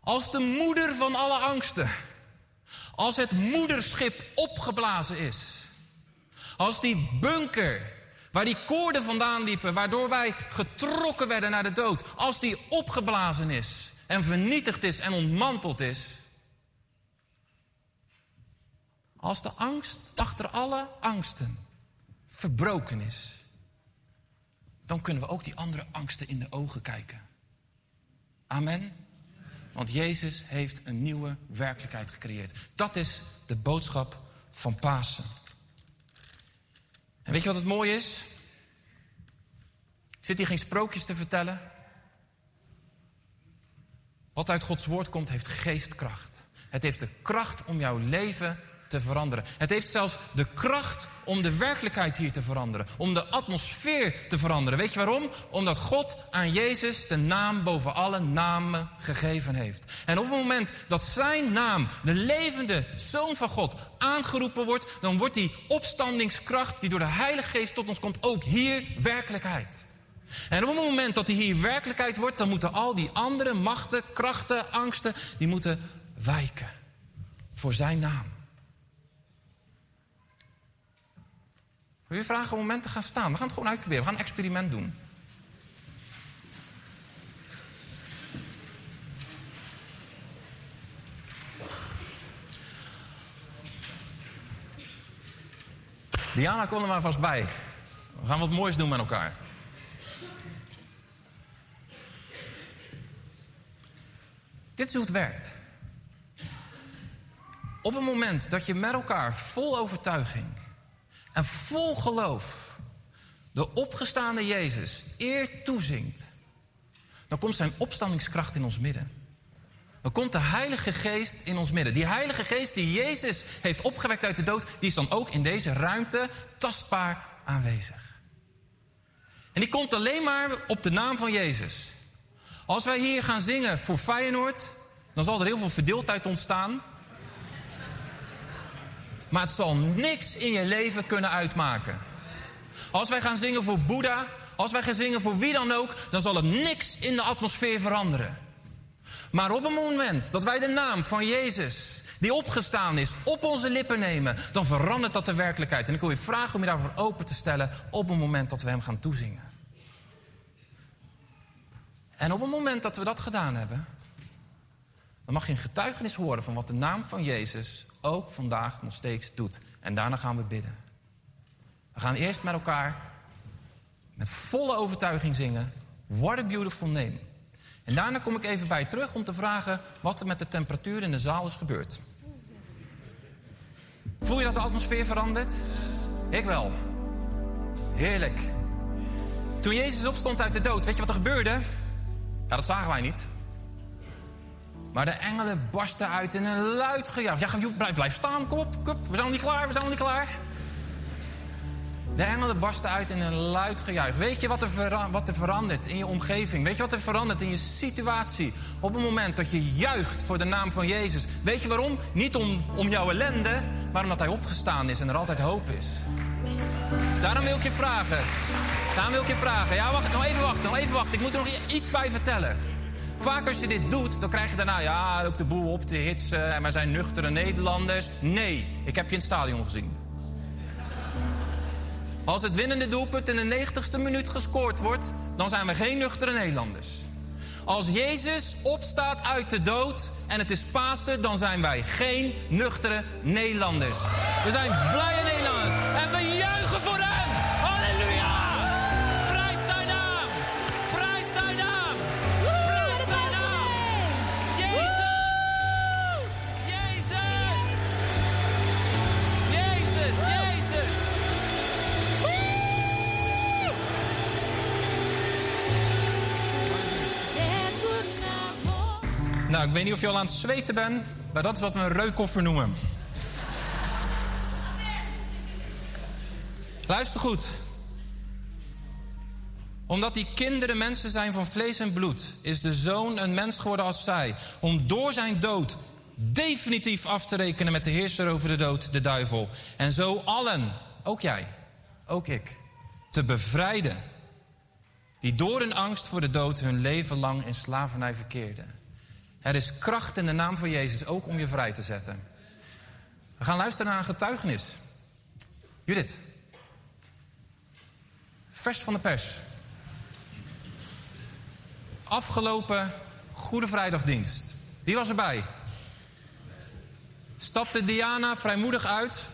Als de moeder van alle angsten, als het moederschip opgeblazen is, als die bunker waar die koorden vandaan liepen, waardoor wij getrokken werden naar de dood, als die opgeblazen is en vernietigd is en ontmanteld is. Als de angst achter alle angsten verbroken is, dan kunnen we ook die andere angsten in de ogen kijken. Amen. Want Jezus heeft een nieuwe werkelijkheid gecreëerd. Dat is de boodschap van Pasen. En weet je wat het mooie is? Zit hier geen sprookjes te vertellen. Wat uit Gods woord komt, heeft geestkracht. Het heeft de kracht om jouw leven te veranderen. Het heeft zelfs de kracht om de werkelijkheid hier te veranderen. Om de atmosfeer te veranderen. Weet je waarom? Omdat God aan Jezus de naam boven alle namen gegeven heeft. En op het moment dat zijn naam, de levende Zoon van God, aangeroepen wordt... dan wordt die opstandingskracht die door de Heilige Geest tot ons komt ook hier werkelijkheid. En op het moment dat die hier werkelijkheid wordt... dan moeten al die andere machten, krachten, angsten... die moeten wijken voor zijn naam. Wil je vragen om een moment te gaan staan? We gaan het gewoon uitproberen. We gaan een experiment doen. Diana, kom er maar vast bij. We gaan wat moois doen met elkaar. Dit is hoe het werkt. Op het moment dat je met elkaar vol overtuiging en vol geloof de opgestaande Jezus eer toezingt, dan komt zijn opstandingskracht in ons midden. Dan komt de Heilige Geest in ons midden. Die Heilige Geest die Jezus heeft opgewekt uit de dood, die is dan ook in deze ruimte tastbaar aanwezig. En die komt alleen maar op de naam van Jezus. Als wij hier gaan zingen voor Feyenoord, dan zal er heel veel verdeeldheid ontstaan. Maar het zal niks in je leven kunnen uitmaken. Als wij gaan zingen voor Boeddha, als wij gaan zingen voor wie dan ook, dan zal het niks in de atmosfeer veranderen. Maar op het moment dat wij de naam van Jezus, die opgestaan is, op onze lippen nemen, dan verandert dat de werkelijkheid. En ik wil je vragen om je daarvoor open te stellen op het moment dat we hem gaan toezingen. En op het moment dat we dat gedaan hebben, dan mag je een getuigenis horen van wat de naam van Jezus ook vandaag nog steeds doet. En daarna gaan we bidden. We gaan eerst met elkaar met volle overtuiging zingen. What a beautiful name. En daarna kom ik even bij terug om te vragen wat er met de temperatuur in de zaal is gebeurd. Voel je dat de atmosfeer verandert? Ik wel. Heerlijk. Toen Jezus opstond uit de dood, weet je wat er gebeurde? Ja, dat zagen wij niet. Maar de engelen barsten uit in een luid gejuich. Ja, blijf, blijf staan, kom op. We zijn nog niet klaar, we zijn nog niet klaar. De engelen barsten uit in een luid gejuich. Weet je wat er, wat er verandert in je omgeving? Weet je wat er verandert in je situatie? Op het moment dat je juicht voor de naam van Jezus. Weet je waarom? Niet om, om jouw ellende, maar omdat Hij opgestaan is en er altijd hoop is. Daarom wil ik je vragen. Daarom wil ik je vragen. Ja, wacht, nog even wachten, nog even wachten. Ik moet er nog iets bij vertellen. Vaak als je dit doet, dan krijg je daarna... ja, loopt de boel op te hitsen en wij zijn nuchtere Nederlanders. Nee, ik heb je in het stadion gezien. Als het winnende doelpunt in de 90ste minuut gescoord wordt... dan zijn we geen nuchtere Nederlanders. Als Jezus opstaat uit de dood en het is Pasen... dan zijn wij geen nuchtere Nederlanders. We zijn blije Nederlanders en we juichen voor hem. Nou, ik weet niet of je al aan het zweten bent, maar dat is wat we een reukkoffer noemen. Luister goed. Omdat die kinderen mensen zijn van vlees en bloed, is de zoon een mens geworden als zij. Om door zijn dood definitief af te rekenen met de heerser over de dood, de duivel. En zo allen, ook jij, ook ik, te bevrijden. Die door hun angst voor de dood hun leven lang in slavernij verkeerden. Er is kracht in de naam van Jezus ook om je vrij te zetten. We gaan luisteren naar een getuigenis. Judith. Vers van de pers. Afgelopen Goede Vrijdagdienst. Wie was erbij? Stapte Diana vrijmoedig uit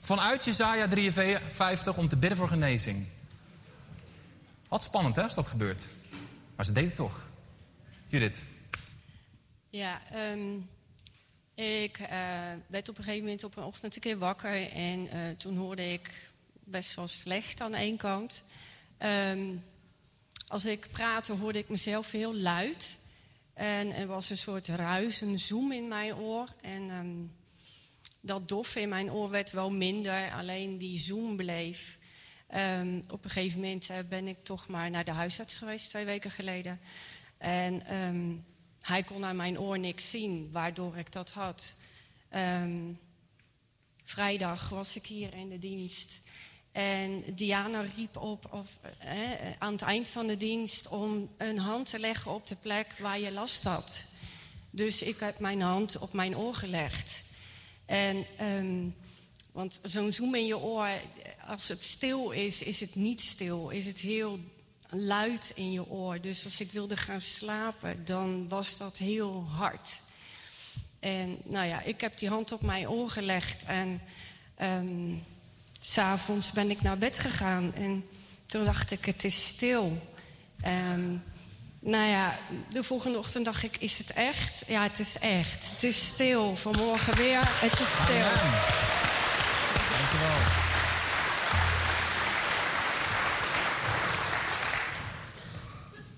vanuit Jezaja 53 om te bidden voor genezing. Wat spannend hè, als dat gebeurt. Maar ze deed het toch. Judith. Ja, ehm, ik eh, werd op een gegeven moment op een ochtend een keer wakker. En eh, toen hoorde ik best wel slecht aan één kant. Ehm, als ik praatte hoorde ik mezelf heel luid. En er was een soort ruis, een zoem in mijn oor. En ehm, dat dof in mijn oor werd wel minder, alleen die zoem bleef. Op een gegeven moment eh, ben ik toch maar naar de huisarts geweest, twee weken geleden. En hij kon aan mijn oor niks zien, waardoor ik dat had. Ehm, vrijdag was ik hier in de dienst. En Diana riep op of, eh, aan het eind van de dienst om een hand te leggen op de plek waar je last had. Dus ik heb mijn hand op mijn oor gelegd. En, ehm, want zo'n zoem in je oor, als het stil is, is het niet stil. Is het heel luid in je oor. Dus als ik wilde gaan slapen, dan was dat heel hard. En nou ja, ik heb die hand op mijn oor gelegd en ehm s'avonds ben ik naar bed gegaan. En toen dacht ik, het is stil. En nou ja, de volgende ochtend dacht ik, is het echt? Ja, het is echt. Het is stil. Vanmorgen weer, het is stil. Dankjewel.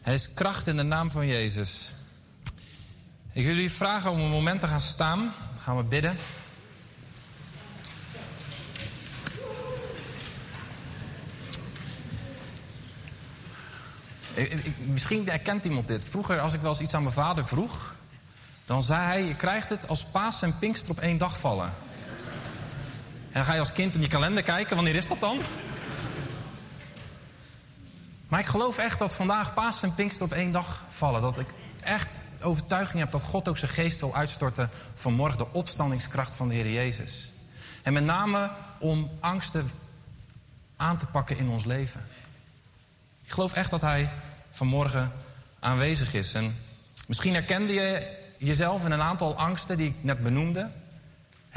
Er is kracht in de naam van Jezus. Ik wil jullie vragen om een moment te gaan staan. Dan gaan we bidden. Ik- misschien herkent iemand dit. Vroeger, als ik wel eens iets aan mijn vader vroeg, dan zei hij: Je krijgt het als Paas en Pinkster op één dag vallen. En dan ga je als kind in die kalender kijken, wanneer is dat dan? Maar ik geloof echt dat vandaag Paas en Pinkster op één dag vallen. Dat ik echt overtuiging heb dat God ook zijn geest wil uitstorten vanmorgen. De opstandingskracht van de Heer Jezus. En met name om angsten aan te pakken in ons leven. Ik geloof echt dat hij vanmorgen aanwezig is. En misschien herkende je jezelf in een aantal angsten die ik net benoemde.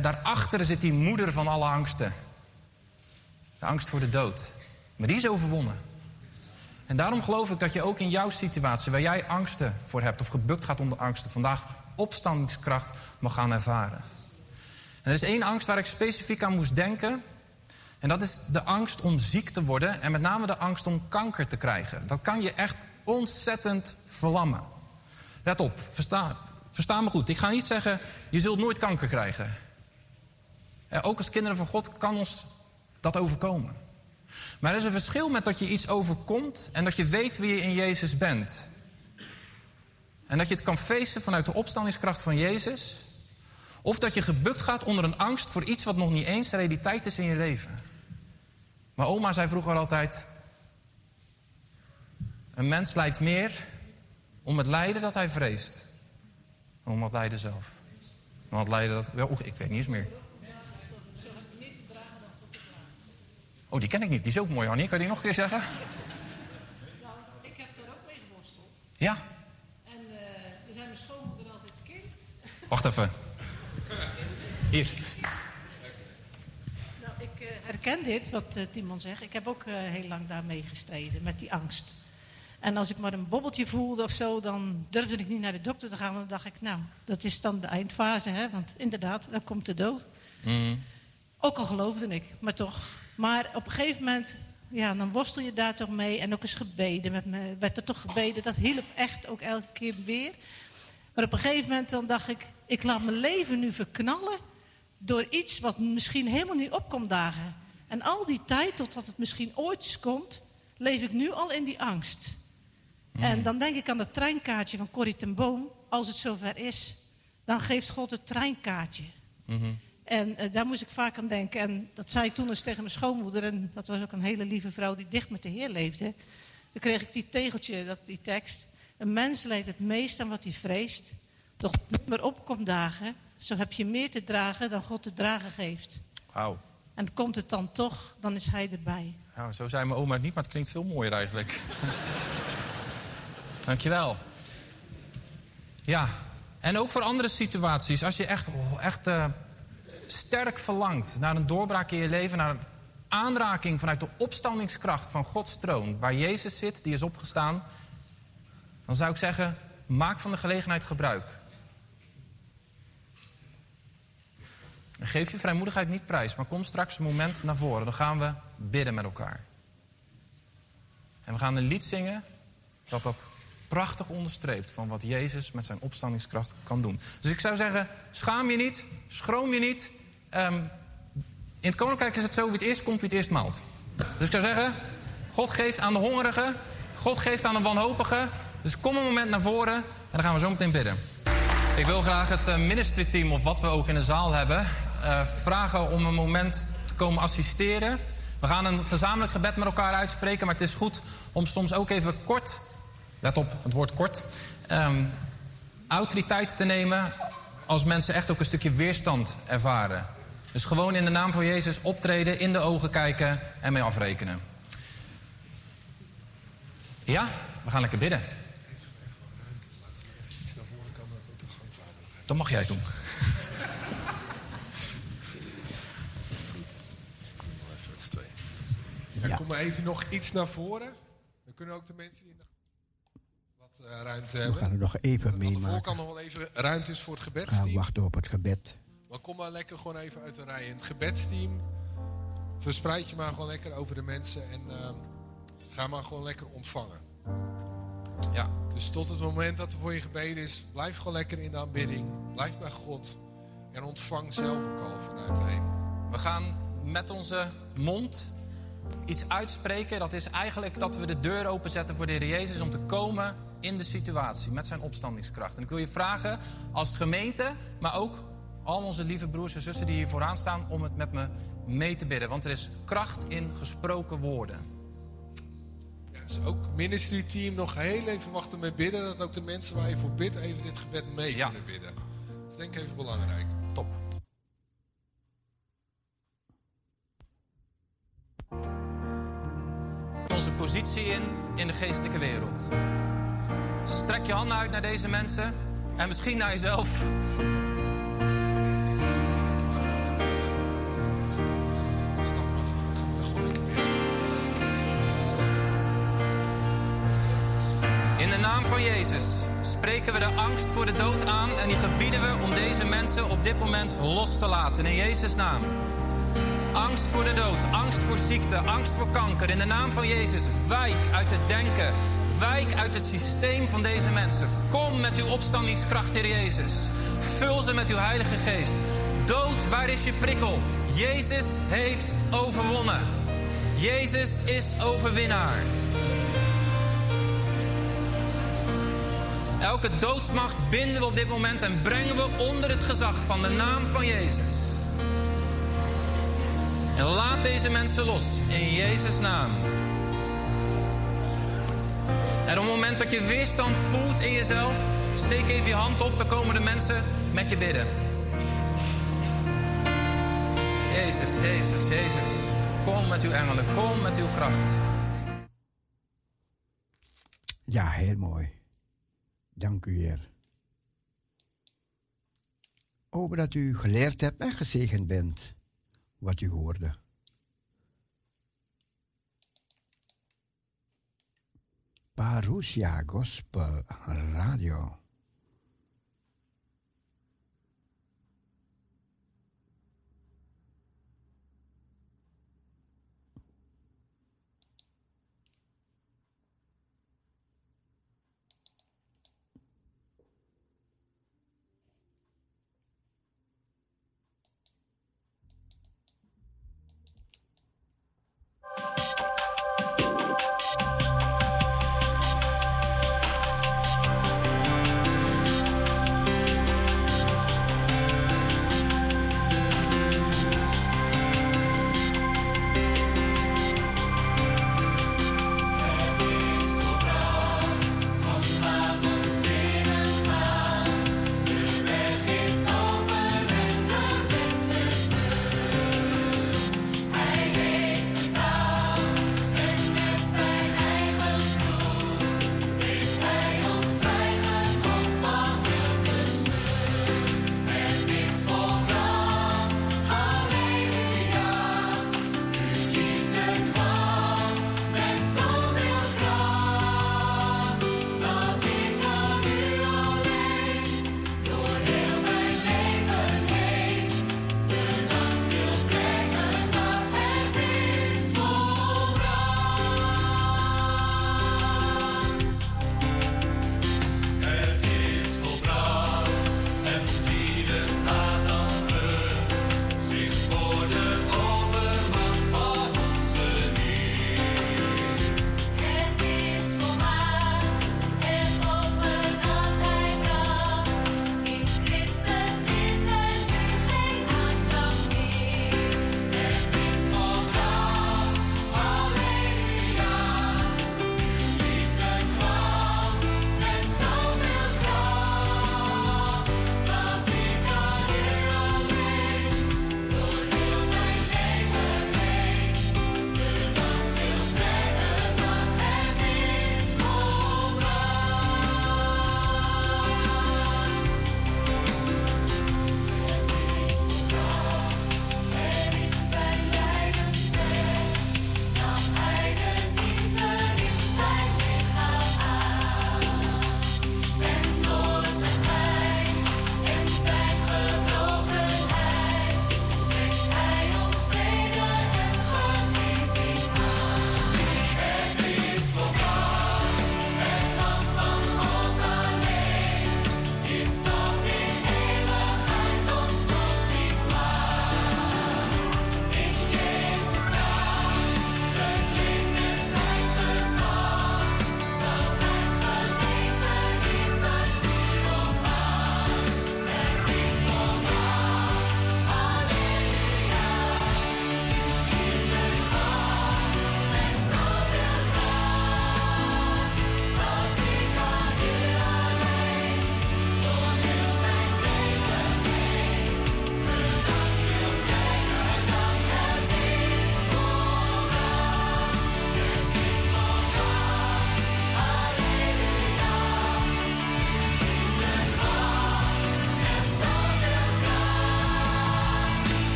Daarachter zit die moeder van alle angsten. De angst voor de dood. Maar die is overwonnen. En daarom geloof ik dat je ook in jouw situatie, waar jij angsten voor hebt of gebukt gaat onder angsten, vandaag opstandingskracht mag gaan ervaren. En er is één angst waar ik specifiek aan moest denken. En dat is de angst om ziek te worden en met name de angst om kanker te krijgen. Dat kan je echt ontzettend verlammen. Let op, versta, versta me goed. Ik ga niet zeggen, je zult nooit kanker krijgen. Eh, Ook als kinderen van God kan ons dat overkomen. Maar er is een verschil met dat je iets overkomt en dat je weet wie je in Jezus bent. En dat je het kan feesten vanuit de opstandingskracht van Jezus. Of dat je gebukt gaat onder een angst voor iets wat nog niet eens realiteit is in je leven. Maar oma zei vroeger altijd: Een mens lijdt meer om het lijden dat hij vreest. Dan om het lijden zelf. Het lijden dat. Wel, ik weet niet eens meer. Oh, die ken ik niet. Die is ook mooi, Annie. Kan je die nog een keer zeggen? Nou, ik heb daar ook mee geworsteld. Ja, En eh er zijn mijn schoonmoeder altijd kind. wacht even. Hier. Nou, ik eh, herken dit, wat eh, Timon zegt. Ik heb ook eh, heel lang daarmee gestreden, met die angst. En als ik maar een bobbeltje voelde of zo, dan durfde ik niet naar de dokter te gaan. Want dan dacht ik, nou, dat is dan de eindfase, hè. Want inderdaad, dan komt de dood. Ook al geloofde ik, maar toch. Maar op een gegeven moment, ja, dan worstel je daar toch mee. En ook eens gebeden. Met me werd er toch gebeden. Dat hielp echt ook elke keer weer. Maar op een gegeven moment dan dacht ik, ik laat mijn leven nu verknallen door iets wat misschien helemaal niet opkomt dagen. En al die tijd, totdat het misschien ooit komt, leef ik nu al in die angst. En dan denk ik aan dat treinkaartje van Corrie ten Boom. Als het zover is, dan geeft God het treinkaartje. Mhm. En eh, daar moest ik vaak aan denken. En dat zei ik toen eens tegen mijn schoonmoeder. En dat was ook een hele lieve vrouw die dicht met de Heer leefde. Dan kreeg ik die tegeltje, dat, die tekst. Een mens leidt het meest aan wat hij vreest. Doch niet meer opkomt dagen. Zo heb je meer te dragen dan God te dragen geeft. Wauw. En komt het dan toch, dan is hij erbij. Nou, zo zei mijn oma het niet, maar het klinkt veel mooier eigenlijk. Dankjewel. Ja, en ook voor andere situaties. Als je echt, echt eh, sterk verlangt naar een doorbraak in je leven... naar een aanraking vanuit de opstandingskracht van Gods troon... waar Jezus zit, die is opgestaan... dan zou ik zeggen, maak van de gelegenheid gebruik. Geef je vrijmoedigheid niet prijs, maar kom straks een moment naar voren. Dan gaan we bidden met elkaar. En we gaan een lied zingen dat dat prachtig onderstreept van wat Jezus met zijn opstandingskracht kan doen. Dus ik zou zeggen, schaam je niet, schroom je niet. Ehm, in het koninkrijk is het zo, wie het eerst komt, wie het eerst maalt. Dus ik zou zeggen, God geeft aan de hongerige, God geeft aan de wanhopige. Dus kom een moment naar voren en dan gaan we zo meteen bidden. Ik wil graag het eh, ministry team, of wat we ook in de zaal hebben, eh, vragen om een moment te komen assisteren. We gaan een gezamenlijk gebed met elkaar uitspreken, maar het is goed om soms ook even kort, let op het woord kort, ehm, autoriteit te nemen als mensen echt ook een stukje weerstand ervaren. Dus gewoon in de naam van Jezus optreden, in de ogen kijken en mee afrekenen. Ja, we gaan lekker bidden. Dat mag jij doen. Ja, Kom maar even nog iets naar voren. Dan kunnen ook de mensen die eh, ruimte We hebben. gaan er nog even Dat aan de voorkant nog wel even ruimte is voor het Gaan gebedsteam. wachten op het gebed. Maar kom maar lekker gewoon even uit de rij. En het gebedsteam verspreid je maar gewoon lekker over de mensen. En ehm, ga maar gewoon lekker ontvangen. Ja. Dus tot het moment dat er voor je gebeden is, blijf gewoon lekker in de aanbidding. Blijf bij God. En ontvang zelf ook al vanuit de hemel. We gaan met onze mond iets uitspreken. Dat is eigenlijk dat we de deur openzetten voor de Heer Jezus om te komen in de situatie met zijn opstandingskracht. En ik wil je vragen als gemeente, maar ook al onze lieve broers en zussen die hier vooraan staan, om het met me mee te bidden. Want er is kracht in gesproken woorden. Ja, dus ook ministry team nog heel even wachten met bidden. Dat ook de mensen waar je voor bidt even dit gebed mee kunnen bidden. Dat is denk ik even belangrijk. Top. Onze positie in in de geestelijke wereld. Strek je handen uit naar deze mensen en misschien naar jezelf. In de naam van Jezus spreken we de angst voor de dood aan en die gebieden we om deze mensen op dit moment los te laten. In Jezus' naam. Angst voor de dood, angst voor ziekte, angst voor kanker. In de naam van Jezus, wijk uit het denken. Wijk uit het systeem van deze mensen. Kom met uw opstandingskracht, Heer Jezus. Vul ze met uw Heilige Geest. Dood, waar is je prikkel? Jezus heeft overwonnen. Jezus is overwinnaar. Elke doodsmacht binden we op dit moment en brengen we onder het gezag van de naam van Jezus. En laat deze mensen los in Jezus' naam. En op het moment dat je weerstand voelt in jezelf, steek even je hand op, dan komen de mensen met je bidden. Jezus, Jezus, Jezus, kom met uw engelen, kom met uw kracht. Ja, heel mooi. Dank u, Heer. Hoop dat u geleerd hebt en gezegend bent wat u hoorde. Parousia Gospel Radio.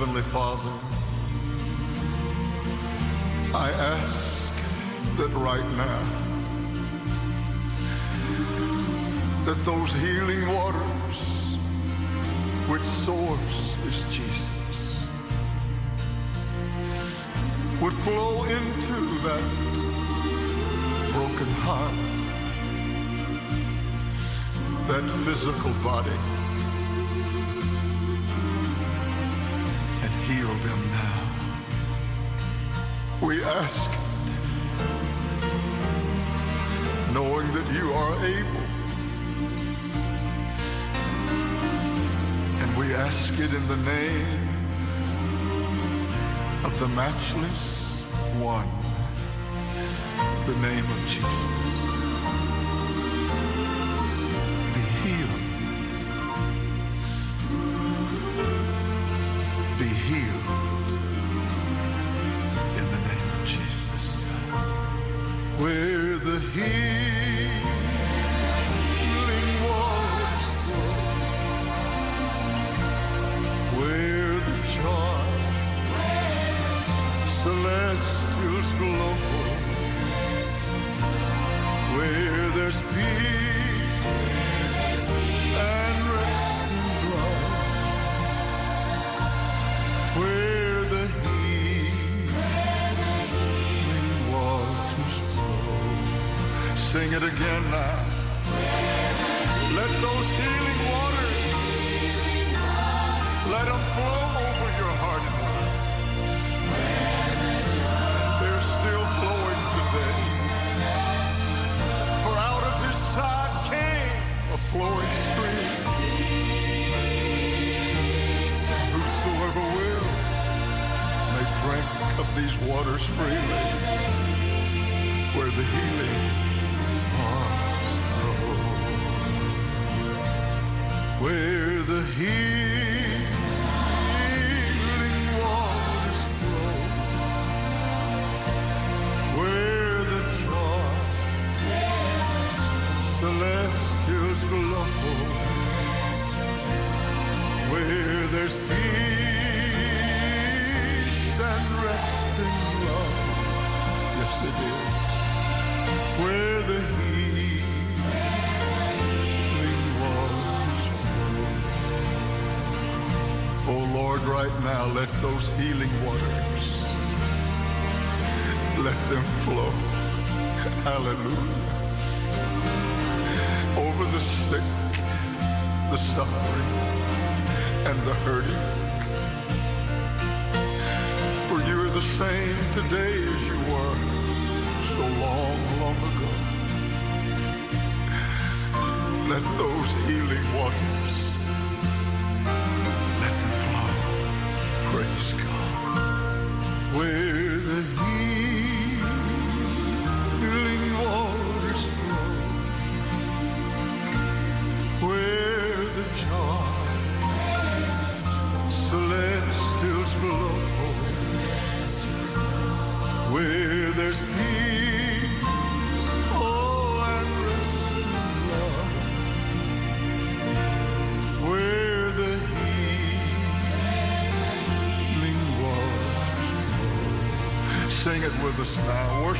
Heavenly Father, I ask that right now, that those healing waters which source is Jesus would flow into that broken heart, that physical body we ask it, knowing that you are able. And we ask it in the name of the matchless one, the name of Jesus.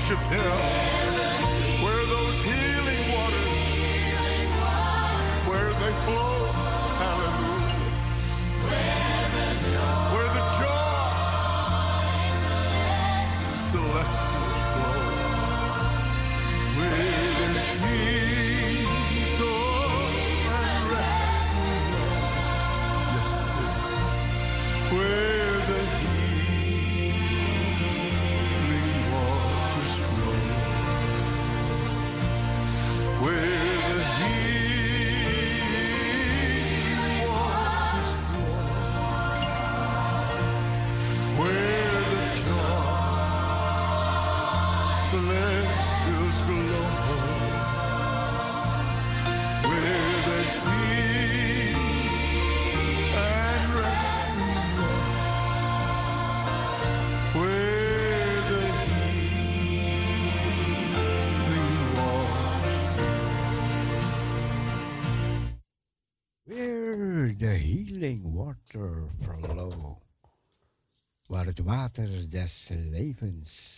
Worship Him. Water des levens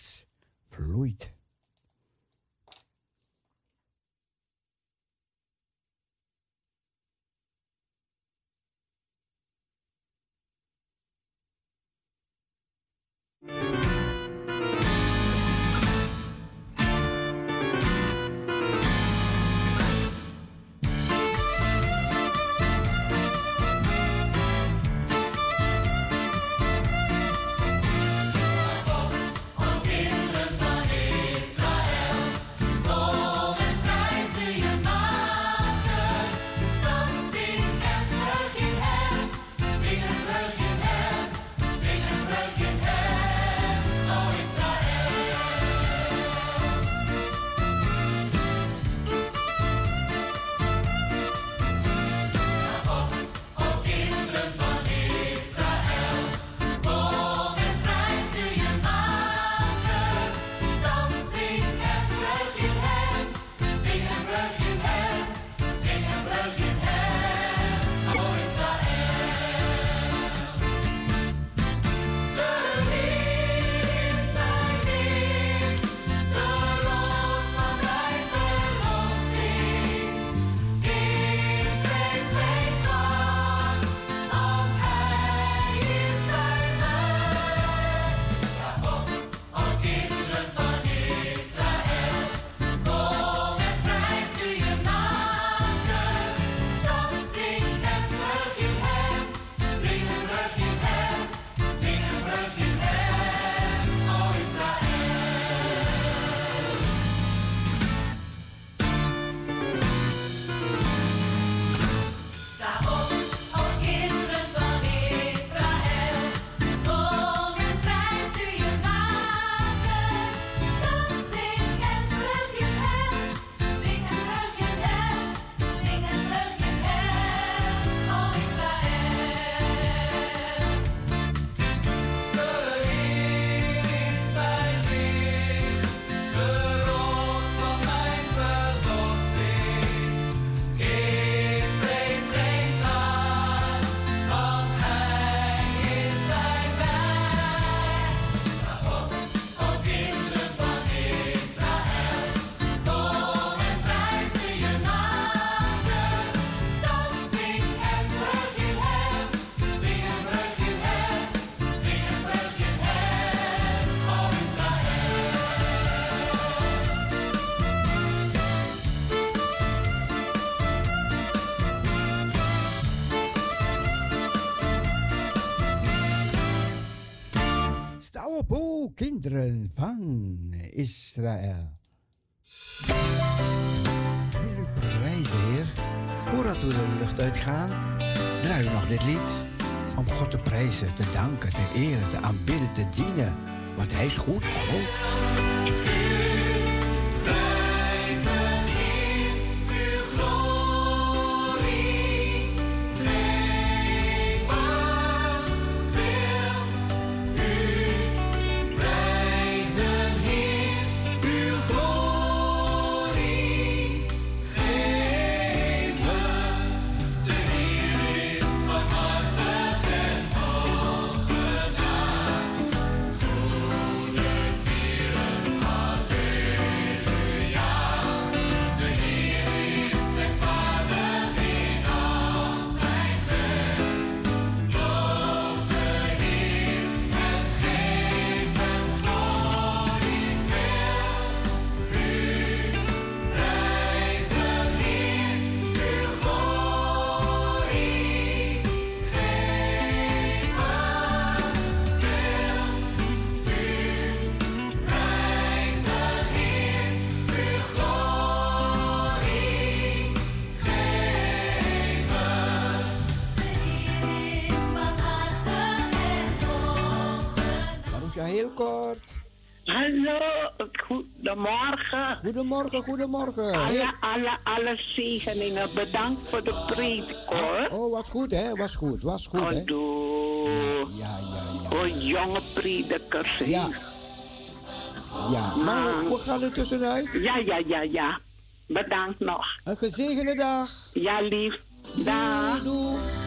kinderen van Israël. Wil u prijzen? Voordat we de lucht uitgaan, draaien we nog dit lied. Om God te prijzen, te danken, te eren, te aanbidden, te dienen. Want Hij is goed. Oh. Goedemorgen, goedemorgen. Alle, alle, alle zegeningen. Bedankt voor de preek, hoor. Oh, was goed, hè? Was goed, was goed, hè? Doe. Ja, ja, ja. Oh, jonge predikers. hè. Ja. Ja, maar we gaan er tussenuit. Ja, ja, ja, ja. Bedankt nog. Een gezegende dag. Ja, lief. Dag. Doei.